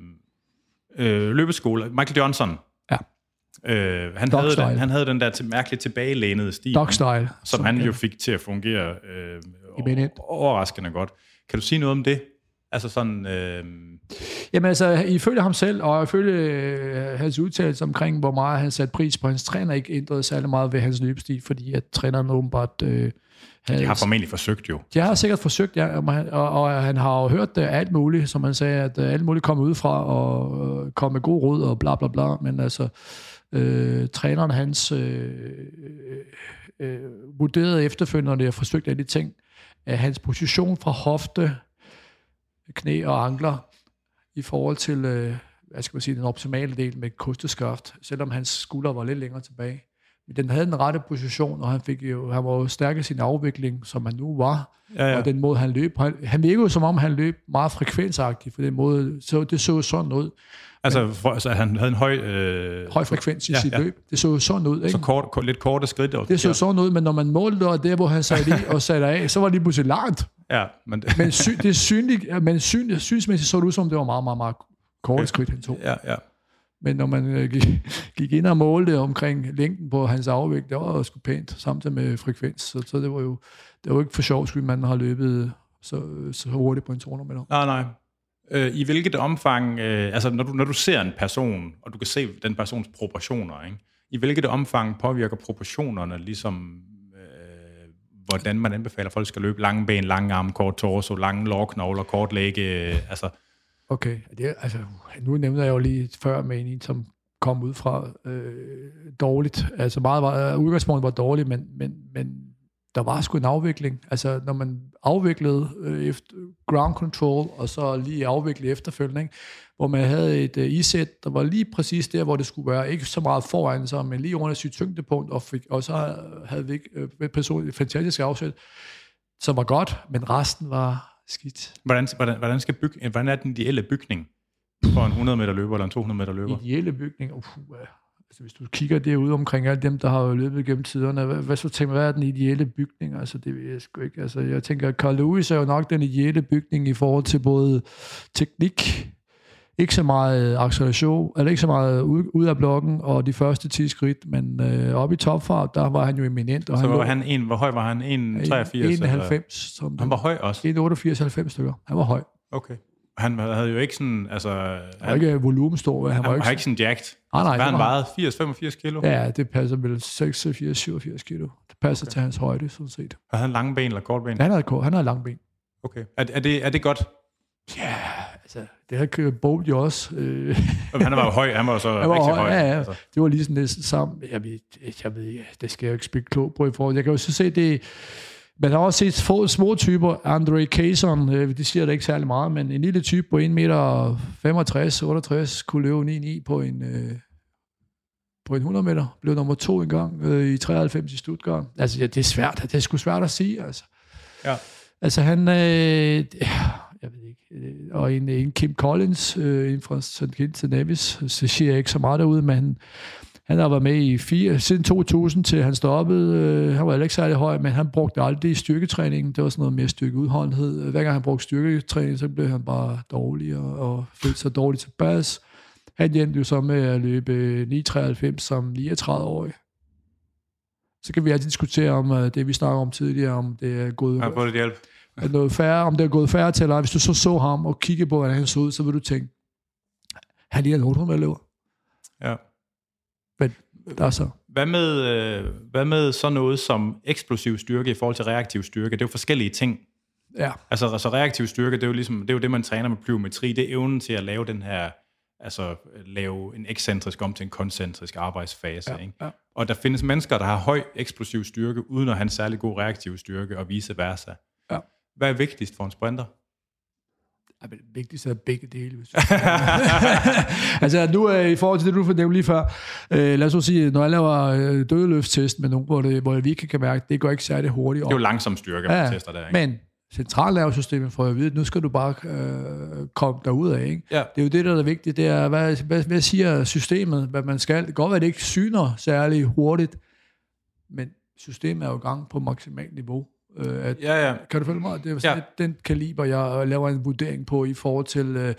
øh, løbeskole. Michael Johnson. Øh, han, havde den, han havde den der til mærkeligt tilbagelænede stil, Dog style. som han jo fik til at fungere øh, I overraskende godt. Kan du sige noget om det? Altså sådan... Øh, Jamen altså, ifølge ham selv, og ifølge øh, hans udtalelse omkring, hvor meget han satte pris på hans træner, ikke ændrede særlig meget ved hans løbestil, fordi at træneren åbenbart øh, havde... de har formentlig forsøgt jo. Jeg har sikkert forsøgt, ja, og, han- og, og han har jo hørt uh, alt muligt, som han sagde, at uh, alt muligt kom udefra og uh, kom med god råd og bla bla bla, men altså, øh, træneren hans øh, øh, vurderede efterfølgende, når det har forsøgt alle de ting, at hans position fra hofte, knæ og ankler i forhold til, øh, hvad skal man sige, den optimale del med kosteskaft, selvom hans skulder var lidt længere tilbage. Men den havde den rette position, og han, fik jo, han var jo stærk i sin afvikling, som han nu var. Ja, ja. Og den måde, han løb. Han, han virkede jo, som om han løb meget frekvensagtigt, for den måde, så det så sådan ud. Altså, for, altså han havde en høj... Øh, Høj frekvens i Ja, sit ja. løb. Det så jo sådan ud, ikke? Så kort, kort, lidt korte skridt. Og, Det så sådan ud, men når man målte og der, hvor han satte i og satte af, så var det lige pludselig langt. Ja, men, Men sy, det er synligt, men syn, synsmæssigt så det ud som, det var meget, meget, meget korte skridt, han tog. ja, ja. Men når man øh, gik, gik ind og målte omkring længden på hans afvægt, det var jo sgu pænt, samtidig med frekvens. Så, så det var jo det var jo ikke for sjov skyld, man har løbet så, så hurtigt på en 200 meter. Nej, nej. Øh, I hvilket omfang, øh, altså når du, når du ser en person, og du kan se den persons proportioner, ikke? i hvilket omfang påvirker proportionerne ligesom, øh, hvordan man anbefaler, at folk skal løbe lange ben, lange arme, kort torso, lange lårknogler, kort læge, øh, altså, Okay, det, er- altså, nu nævnte jeg jo lige før med en, som kom ud fra øh, dårligt. Altså meget var, udgangspunktet var dårligt, men, men, men der var sgu en afvikling. Altså når man afviklede øh, efter ground control, og så lige afvikle efterfølgende, ikke? hvor man havde et øh, isæt, der var lige præcis der, hvor det skulle være. Ikke så meget foran sig, men lige under sit tyngdepunkt, og, fik, og så havde vi øh, personligt et fantastisk afsæt, som var godt, men resten var skidt. hvordan, hvordan, hvordan, skal byg, hvordan er den ideelle bygning for en 100 meter løber eller en 200 meter løber? ideelle bygning, uh, altså hvis du kigger derude omkring alle dem, der har løbet gennem tiderne, hvad, hvad så tænker hvad er den ideelle bygning? Altså det ved jeg sgu ikke. Altså jeg tænker, at Carl Lewis er jo nok den ideelle bygning i forhold til både teknik, ikke så meget acceleration, eller ikke så meget ud, ud af blokken og de første 10 skridt, men øh, oppe i topfart, der var han jo eminent. Og Så han var lå han en, hvor høj var han? 1,83? eller? 91, som Han var høj også? 1,88-90 stykker. Han var høj. Okay. Han havde jo ikke sådan, altså... Han var ikke volumenstor. Han han var var ikke, ikke sådan jacked. Nej, nej, Hvad han vejede? 80-85 kilo? Ja, det passer vel 86-87 kilo. Det passer okay. til hans højde, sådan set. Havde han lange ben eller kort ben? Han havde, kort- han havde lang ben. Okay. Er, er, det, er det godt? Ja, altså, det har Bolt jo også. Øh, Han var jo høj, han var jo så han var rigtig høj, høj. ja, ja. Altså. Det var lige sådan næsten sammen. Jeg ved, jeg ved ikke, det skal jeg jo ikke spille klog på i forhold. Jeg kan jo så se, det man har også set få små typer. Andre Kayson, øh, det siger der ikke særlig meget, men en lille type på 1 meter 65, 68 kunne løbe 9-9 på en, øh, på en 100 meter. Blev nummer to en gang øh, i 93 i Stuttgart. Altså, ja, det er svært. Det er sgu svært at sige, altså. Ja. Altså han, øh, jeg ved ikke, øh, og en, en Kim Collins, øh, en fra St. Kitts Nevis, så siger jeg ikke så meget derude, men han, han har været med i fire, siden 2000 til han stoppede. Øh, han var heller ikke særlig høj, men han brugte aldrig styrketræning. Det var sådan noget mere styrkeudholdenhed. Hver gang han brugte styrketræning, så blev han bare dårlig og, og følte sig dårligt tilpas. Han endte jo så med at løbe 9,93 som 39-årig. Så kan vi altid diskutere om øh, det, vi snakker om tidligere, om det er gået Han har fået lidt hjælp. er noget færre, om det er gået færre til, eller hvis du så så ham og kigge på, hvordan han så ud, så vil du tænke, han ligner en 800 løber. Ja. Der er så. Hvad med, øh, hvad med så noget som eksplosiv styrke i forhold til reaktiv styrke? Det er jo forskellige ting. Ja, Altså, altså reaktiv styrke, det er jo ligesom, det er jo det, man træner med plyometri. Det er evnen til at lave den her, altså lave en ekscentrisk om til en koncentrisk arbejdsfase. Ja, ikke? ja. Og der findes mennesker, der har høj eksplosiv styrke, uden at have en særlig god reaktiv styrke, og vice versa. Ja. Hvad er vigtigst for en sprinter? Ej, men det vigtigste er begge dele. Hvis altså nu øh, i forhold til det, du fornævnte lige før, øh, lad os så sige, når jeg laver øh, dødeløftstest med nogen, hvor, det, hvor jeg virkelig kan mærke, det går ikke særlig hurtigt. Det er jo langsom styrke, man ja, tester der, ikke? Men centralnervesystemet får at vide, at nu skal du bare øh, komme derud af. Ikke? Ja. Det er jo det, der er vigtigt. Det er, hvad, hvad, hvad siger systemet, hvad man skal. Det kan godt være, at det ikke syner særlig hurtigt, men systemet er jo i gang på maksimalt niveau. Øh, at, ja, ja. Kan du følge mig? Det er ja. den kaliber, jeg laver en vurdering på i forhold til, øh,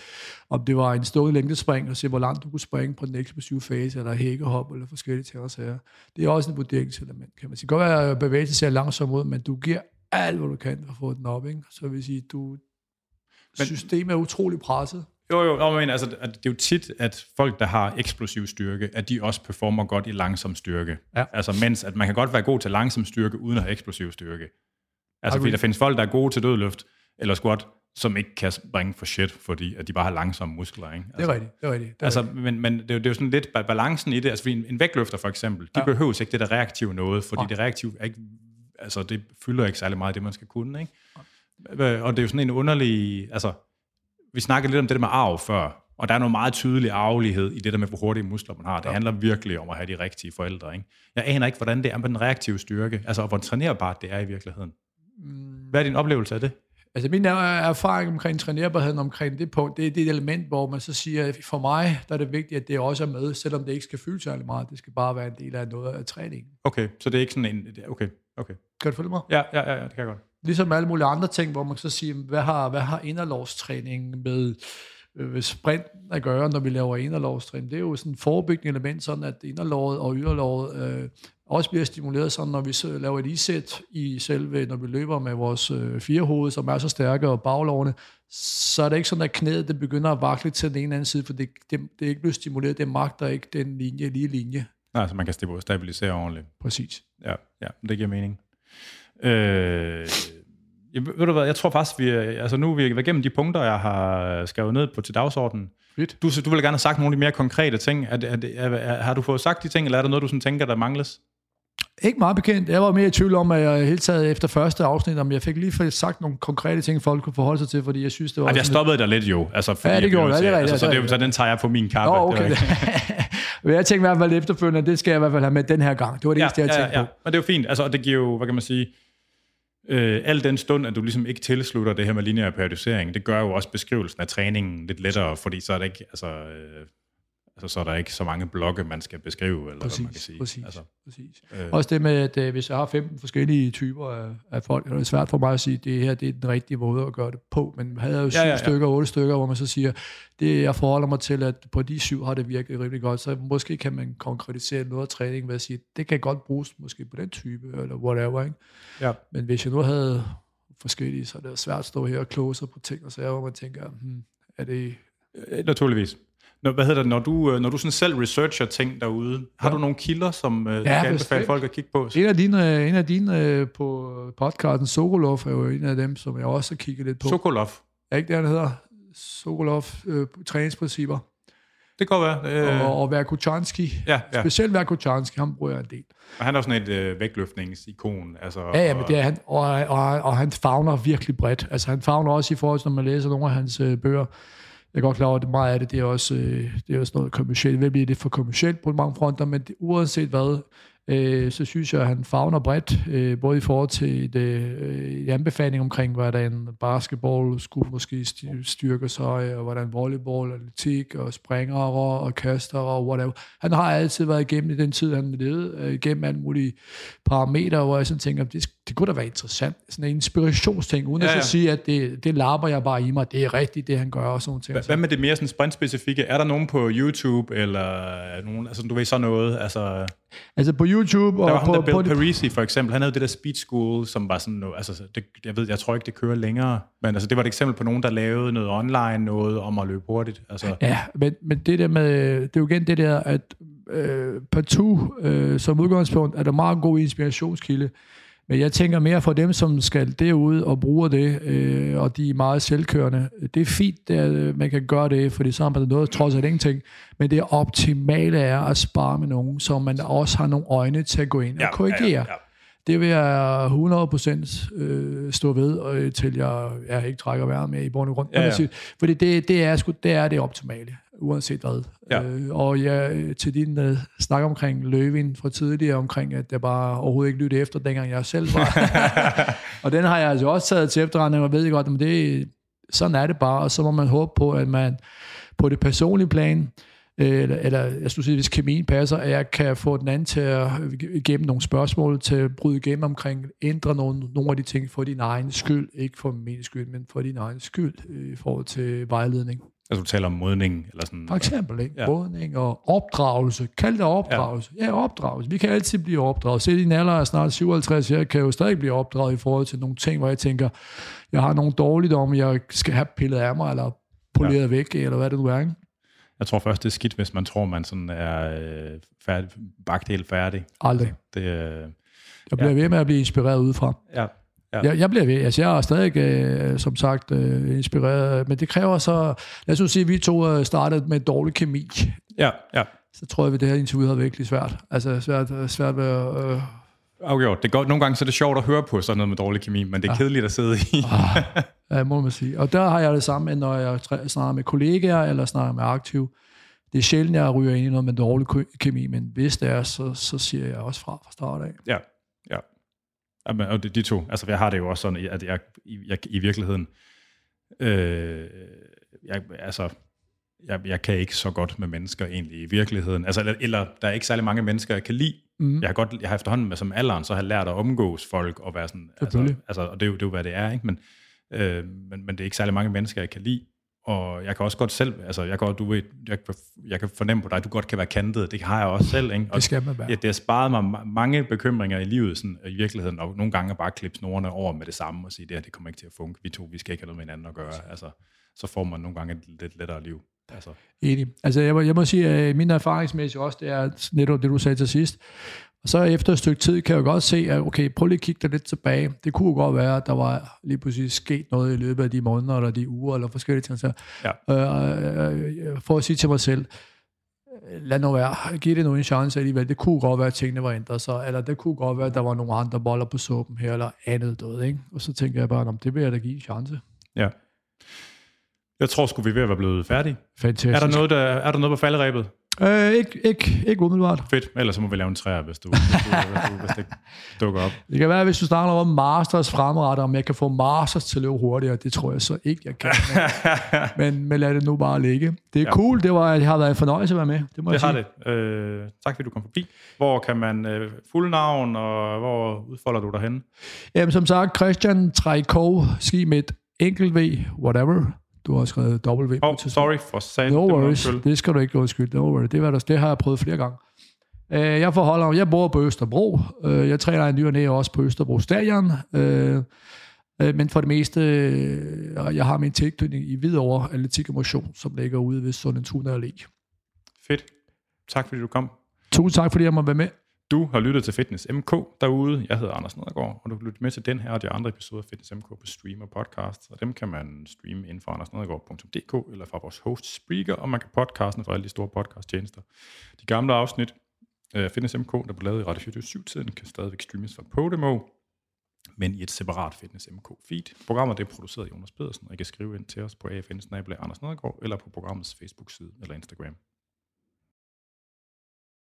om det var en stået længdespring, og se, hvor langt du kunne springe på den eksplosive fase, eller hækkehop, eller forskellige ting og sager. Det er også en vurderingselement, kan man sige. Det kan godt være, at bevægelsen ser langsomt ud, men du giver alt, hvad du kan for at få den op. Ikke? Så vil sige, du, men, systemet er utrolig presset. Jo, jo, men altså, det er jo tit, at folk, der har eksplosiv styrke, at de også performer godt i langsom styrke. Ja. Altså, mens at man kan godt være god til langsom styrke, uden at have eksplosiv styrke. Altså, fordi der findes folk, der er gode til dødløft, eller squat, som ikke kan springe for shit, fordi at de bare har langsomme muskler. Ikke? Altså, det er rigtigt. Det er rigtigt. Det er altså, rigtigt. Men, men det, er jo, det er jo sådan lidt balancen i det. Altså, en, en vægtløfter for eksempel, de ja. behøver ikke det der reaktive noget, fordi ja. det reaktive er ikke, altså, det fylder ikke særlig meget det, man skal kunne. Ikke? Ja. Og det er jo sådan en underlig... Altså, vi snakkede lidt om det der med arv før, og der er noget meget tydelig arvelighed i det der med, hvor hurtige muskler man har. Det ja. handler virkelig om at have de rigtige forældre. Ikke? Jeg aner ikke, hvordan det er med den reaktive styrke, altså hvor trænerbart det er i virkeligheden. Hvad er din oplevelse af det? Altså min erfaring omkring trænerbarheden omkring det punkt, det er det element, hvor man så siger, at for mig der er det vigtigt, at det også er med, selvom det ikke skal fylde særlig meget. Det skal bare være en del af noget af træningen. Okay, så det er ikke sådan en... Okay, okay. Kan du følge mig? Ja, ja, ja, ja det kan jeg godt. Ligesom alle mulige andre ting, hvor man så siger, hvad har, hvad har inderlovstræningen med øh, sprint at gøre, når vi laver inderlovstræning. Det er jo sådan et forebyggende element, sådan at inderlovet og yderlovet øh, også bliver stimuleret, sådan når vi laver et isæt i selve, når vi løber med vores øh, fire hoved, som er så stærke, og baglovene, så er det ikke sådan, at knæet det begynder at vakle til den ene eller anden side, for det, det, det er ikke blevet stimuleret, det magter ikke den linje, lige linje. Nej, så man kan stabilisere ordentligt. Præcis. Ja, ja det giver mening. Øh, jeg, ved du hvad, jeg tror faktisk, vi, altså nu er vi været igennem de punkter, jeg har skrevet ned på til dagsordenen. Fedt. Du, du vil gerne have sagt nogle af de mere konkrete ting. Er, er, er, er, har du fået sagt de ting, eller er der noget, du sådan tænker, der mangles? Ikke meget bekendt. Jeg var mere i tvivl om, at jeg helt taget efter første afsnit, om jeg fik lige sagt nogle konkrete ting, folk kunne forholde sig til, fordi jeg synes, det var... Ej, jeg stoppede dig lidt jo. Altså, ja, det gjorde jeg. Det, altså, så, det, så den tager jeg på min kappe. Nå, okay. Men jeg tænkte i hvert fald efterfølgende, det skal jeg i hvert fald have med den her gang. Det var det ja, eneste, jeg ja, tænkte ja, ja. på. Men det er jo fint. Altså, og det giver jo, hvad kan man sige, øh, al den stund, at du ligesom ikke tilslutter det her med lineær periodisering, det gør jo også beskrivelsen af træningen lidt lettere, fordi så er det ikke, altså, øh, altså, så er der ikke så mange blokke, man skal beskrive, eller præcis, hvad man kan sige. Præcis, altså, præcis. Øh. Også det med, at øh, hvis jeg har 15 forskellige typer af, af folk, er det svært for mig at sige, at det her det er den rigtige måde at gøre det på, men havde jeg jo syv ja, ja, ja. stykker, otte stykker, hvor man så siger, det jeg forholder mig til, at på de syv har det virket rimelig godt, så måske kan man konkretisere noget af træningen ved at sige, det kan godt bruges måske på den type, eller whatever, ikke? Ja. Men hvis jeg nu havde forskellige, så er det svært at stå her og kloge sig på ting, og så er, hvor man tænker, hmm, er det... Naturligvis. Når, hvad hedder det, når du, øh, når du sådan selv researcher ting derude, har ja. du nogle kilder, som uh, ja, kan anbefale folk at kigge på? En af dine, en af dine på podcasten, Sokolov, er jo en af dem, som jeg også har kigget lidt på. Sokolov? Er ikke det, han hedder? Sokolov, øh, træningsprincipper. Det kan godt være. Øh... Og, og Verkuchanski. Ja, ja. Specielt Verkuchanski, ham bruger jeg en del. Og han er sådan et øh, vægtløftningsikon. Altså, ja, ja, men det er han, og, og, og han fagner virkelig bredt. Altså han fagner også i forhold til, når man læser nogle af hans øh, bøger, jeg er godt klar over, at meget af det, det er også, øh, det er også noget kommersielt. Hvad bliver det for kommersielt på mange fronter? Men det, uanset hvad, øh, så synes jeg, at han fagner bredt, øh, både i forhold til det, øh, anbefaling omkring, hvordan basketball skulle måske styrke sig, øh, og hvordan volleyball, atletik og springere og kaster og whatever. Han har altid været igennem i den tid, han levede, øh, igennem alle mulige parametre, hvor jeg sådan tænker, det, det kunne da være interessant. Sådan en inspirationsting, uden ja, ja. at så sige, at det, det lapper jeg bare i mig. Det er rigtigt, det han gør og sådan ting. Hvad med det mere sådan sprintspecifikke? Er der nogen på YouTube, eller nogen, altså du ved så noget? Altså, altså på YouTube... Der og var på, ham der Bill Parisi for eksempel, han havde det der speed school, som var sådan noget, altså det, jeg ved, jeg tror ikke, det kører længere, men altså det var et eksempel på nogen, der lavede noget online, noget om at løbe hurtigt. Altså. Ja, men, men det der med, det er jo igen det der, at øh, partout øh, som udgangspunkt er der meget god inspirationskilde, men jeg tænker mere for dem, som skal derud og bruger det, øh, og de er meget selvkørende. Det er fint, at man kan gøre det, fordi så har man noget trods alt ingenting. Men det optimale er at spare med nogen, så man også har nogle øjne til at gå ind og ja, korrigere. Ja, ja, ja. Det vil jeg 100% øh, stå ved, og, til jeg, jeg ikke trækker vejret med i bund og grund. Ja, ja. Fordi det, det, er, sgu, det er det optimale, uanset hvad. Ja. Øh, og jeg, til din uh, snak omkring Løvin fra tidligere, omkring at jeg bare overhovedet ikke lyttede efter, dengang jeg selv var. og den har jeg altså også taget til efterretning, og ved godt, men det, sådan er det bare, og så må man håbe på, at man på det personlige plan, eller, eller jeg skulle sige, hvis kemien passer, at jeg kan få den anden til at gemme nogle spørgsmål, til at bryde igennem omkring, ændre nogle, nogle af de ting for din egen skyld, ikke for min skyld, men for din egen skyld i forhold til vejledning. Altså du taler om modning, eller sådan? For eksempel, ikke? Ja. Modning og opdragelse. Kald det opdragelse. Ja. ja, opdragelse. Vi kan altid blive opdraget. Se, din alder er snart 57, jeg kan jo stadig blive opdraget i forhold til nogle ting, hvor jeg tænker, jeg har nogle dårligdomme, jeg skal have pillet af mig, eller poleret ja. væk, eller hvad det nu er, ikke? Jeg tror først, det er skidt, hvis man tror, man sådan er øh, færdig, bagt helt færdig. Aldrig. Det, øh, jeg bliver ja. ved med at blive inspireret udefra. Ja. Ja. Jeg, jeg bliver ved. Altså, jeg er stadig, øh, som sagt, øh, inspireret. Men det kræver så... Lad os sige, at vi to startede med dårlig kemi. Ja, ja. Så tror jeg, at det her interview har virkelig svært. Altså svært, svært ved at... Øh, Afgjort. Det godt. Nogle gange så er det sjovt at høre på sådan noget med dårlig kemi, men det er ja. kedeligt at sidde i. ah, ja, må man sige. Og der har jeg det samme, når jeg snakker med kollegaer eller snakker med aktiv. Det er sjældent, jeg ryger ind i noget med dårlig kemi, men hvis det er, så, så siger jeg også fra fra start af. Ja. Jamen, og de, de to, altså jeg har det jo også sådan, at jeg, jeg i virkeligheden, øh, jeg, altså, jeg, jeg kan ikke så godt med mennesker egentlig i virkeligheden. Altså, eller, eller der er ikke særlig mange mennesker, jeg kan lide. Mm. Jeg har godt, jeg har efterhånden med som alderen, så har jeg lært at omgås folk og være sådan, altså, altså, og det er, jo, det er jo, hvad det er, ikke? Men, øh, men, men det er ikke særlig mange mennesker, jeg kan lide. Og jeg kan også godt selv, altså jeg kan, du ved, jeg, jeg kan fornemme på dig, at du godt kan være kantet. Det har jeg også selv. Ikke? Og det skal man være. Ja, det har sparet mig mange bekymringer i livet, sådan, i virkeligheden, og nogle gange bare klippe snorene over med det samme og sige, det her, det kommer ikke til at funke. Vi to, vi skal ikke have noget med hinanden at gøre. Altså, så får man nogle gange et lidt lettere liv. Altså. Enig. Altså jeg må, jeg må sige, at min erfaringsmæssigt også, det er netop det, du sagde til sidst. Og så efter et stykke tid kan jeg godt se, at okay, prøv lige at kigge dig lidt tilbage. Det kunne godt være, at der var lige pludselig sket noget i løbet af de måneder, eller de uger, eller forskellige ting. Så, ja. øh, øh, for at sige til mig selv, lad nu være, giv det nu en chance alligevel. Det kunne godt være, at tingene var ændret sig, eller det kunne godt være, at der var nogle andre boller på suppen her, eller andet, ved, ikke? Og så tænker jeg bare, det vil jeg da give en chance. Ja. Jeg tror sgu, vi er ved at være blevet færdige. Fantastisk. Er der noget, der, er der noget på falderæbet? Øh, ikke, ikke, ikke umiddelbart. Fedt. Ellers så må vi lave en træer, hvis du, hvis, du, hvis, du, hvis det dukker op. Det kan være, hvis du snakker om masters fremretter, om jeg kan få masters til at løbe hurtigere. Det tror jeg så ikke, jeg kan. men, men lad det nu bare ligge. Det er ja. cool. Det, var, det har været en fornøjelse at være med. Det, må det jeg har sige. det. Øh, tak fordi du kom forbi. Hvor kan man øh, fuld navn, og hvor udfolder du dig henne? Jamen som sagt, Christian Trejkov, ski med et enkelt V, whatever du har skrevet W. Oh, sorry for saying No worries. Det skal du ikke undskylde. No worries. Det, var der, det har jeg prøvet flere gange. Uh, jeg forholder mig. Jeg bor på Østerbro. Uh, jeg træner en ny og næ også på Østerbro Stadion. Uh, uh, men for det meste, uh, jeg har min tilknytning i Hvidovre Atletik og Motion, som ligger ude ved Sundentuna Allé. Fedt. Tak fordi du kom. Tusind tak fordi jeg måtte være med. Du har lyttet til Fitness MK derude. Jeg hedder Anders Nedergaard, og du kan lytte med til den her og de andre episoder af Fitness MK på Stream og Podcast. Og dem kan man streame inden for andersnedergaard.dk eller fra vores host Spreaker, og man kan podcasten fra alle de store podcasttjenester. De gamle afsnit af Fitness MK, der blev lavet i Radio 24-tiden, kan stadigvæk streames fra Podimo, men i et separat Fitness MK feed. Programmet det er produceret af Jonas Pedersen, og I kan skrive ind til os på afn eller på programmets Facebook-side eller Instagram.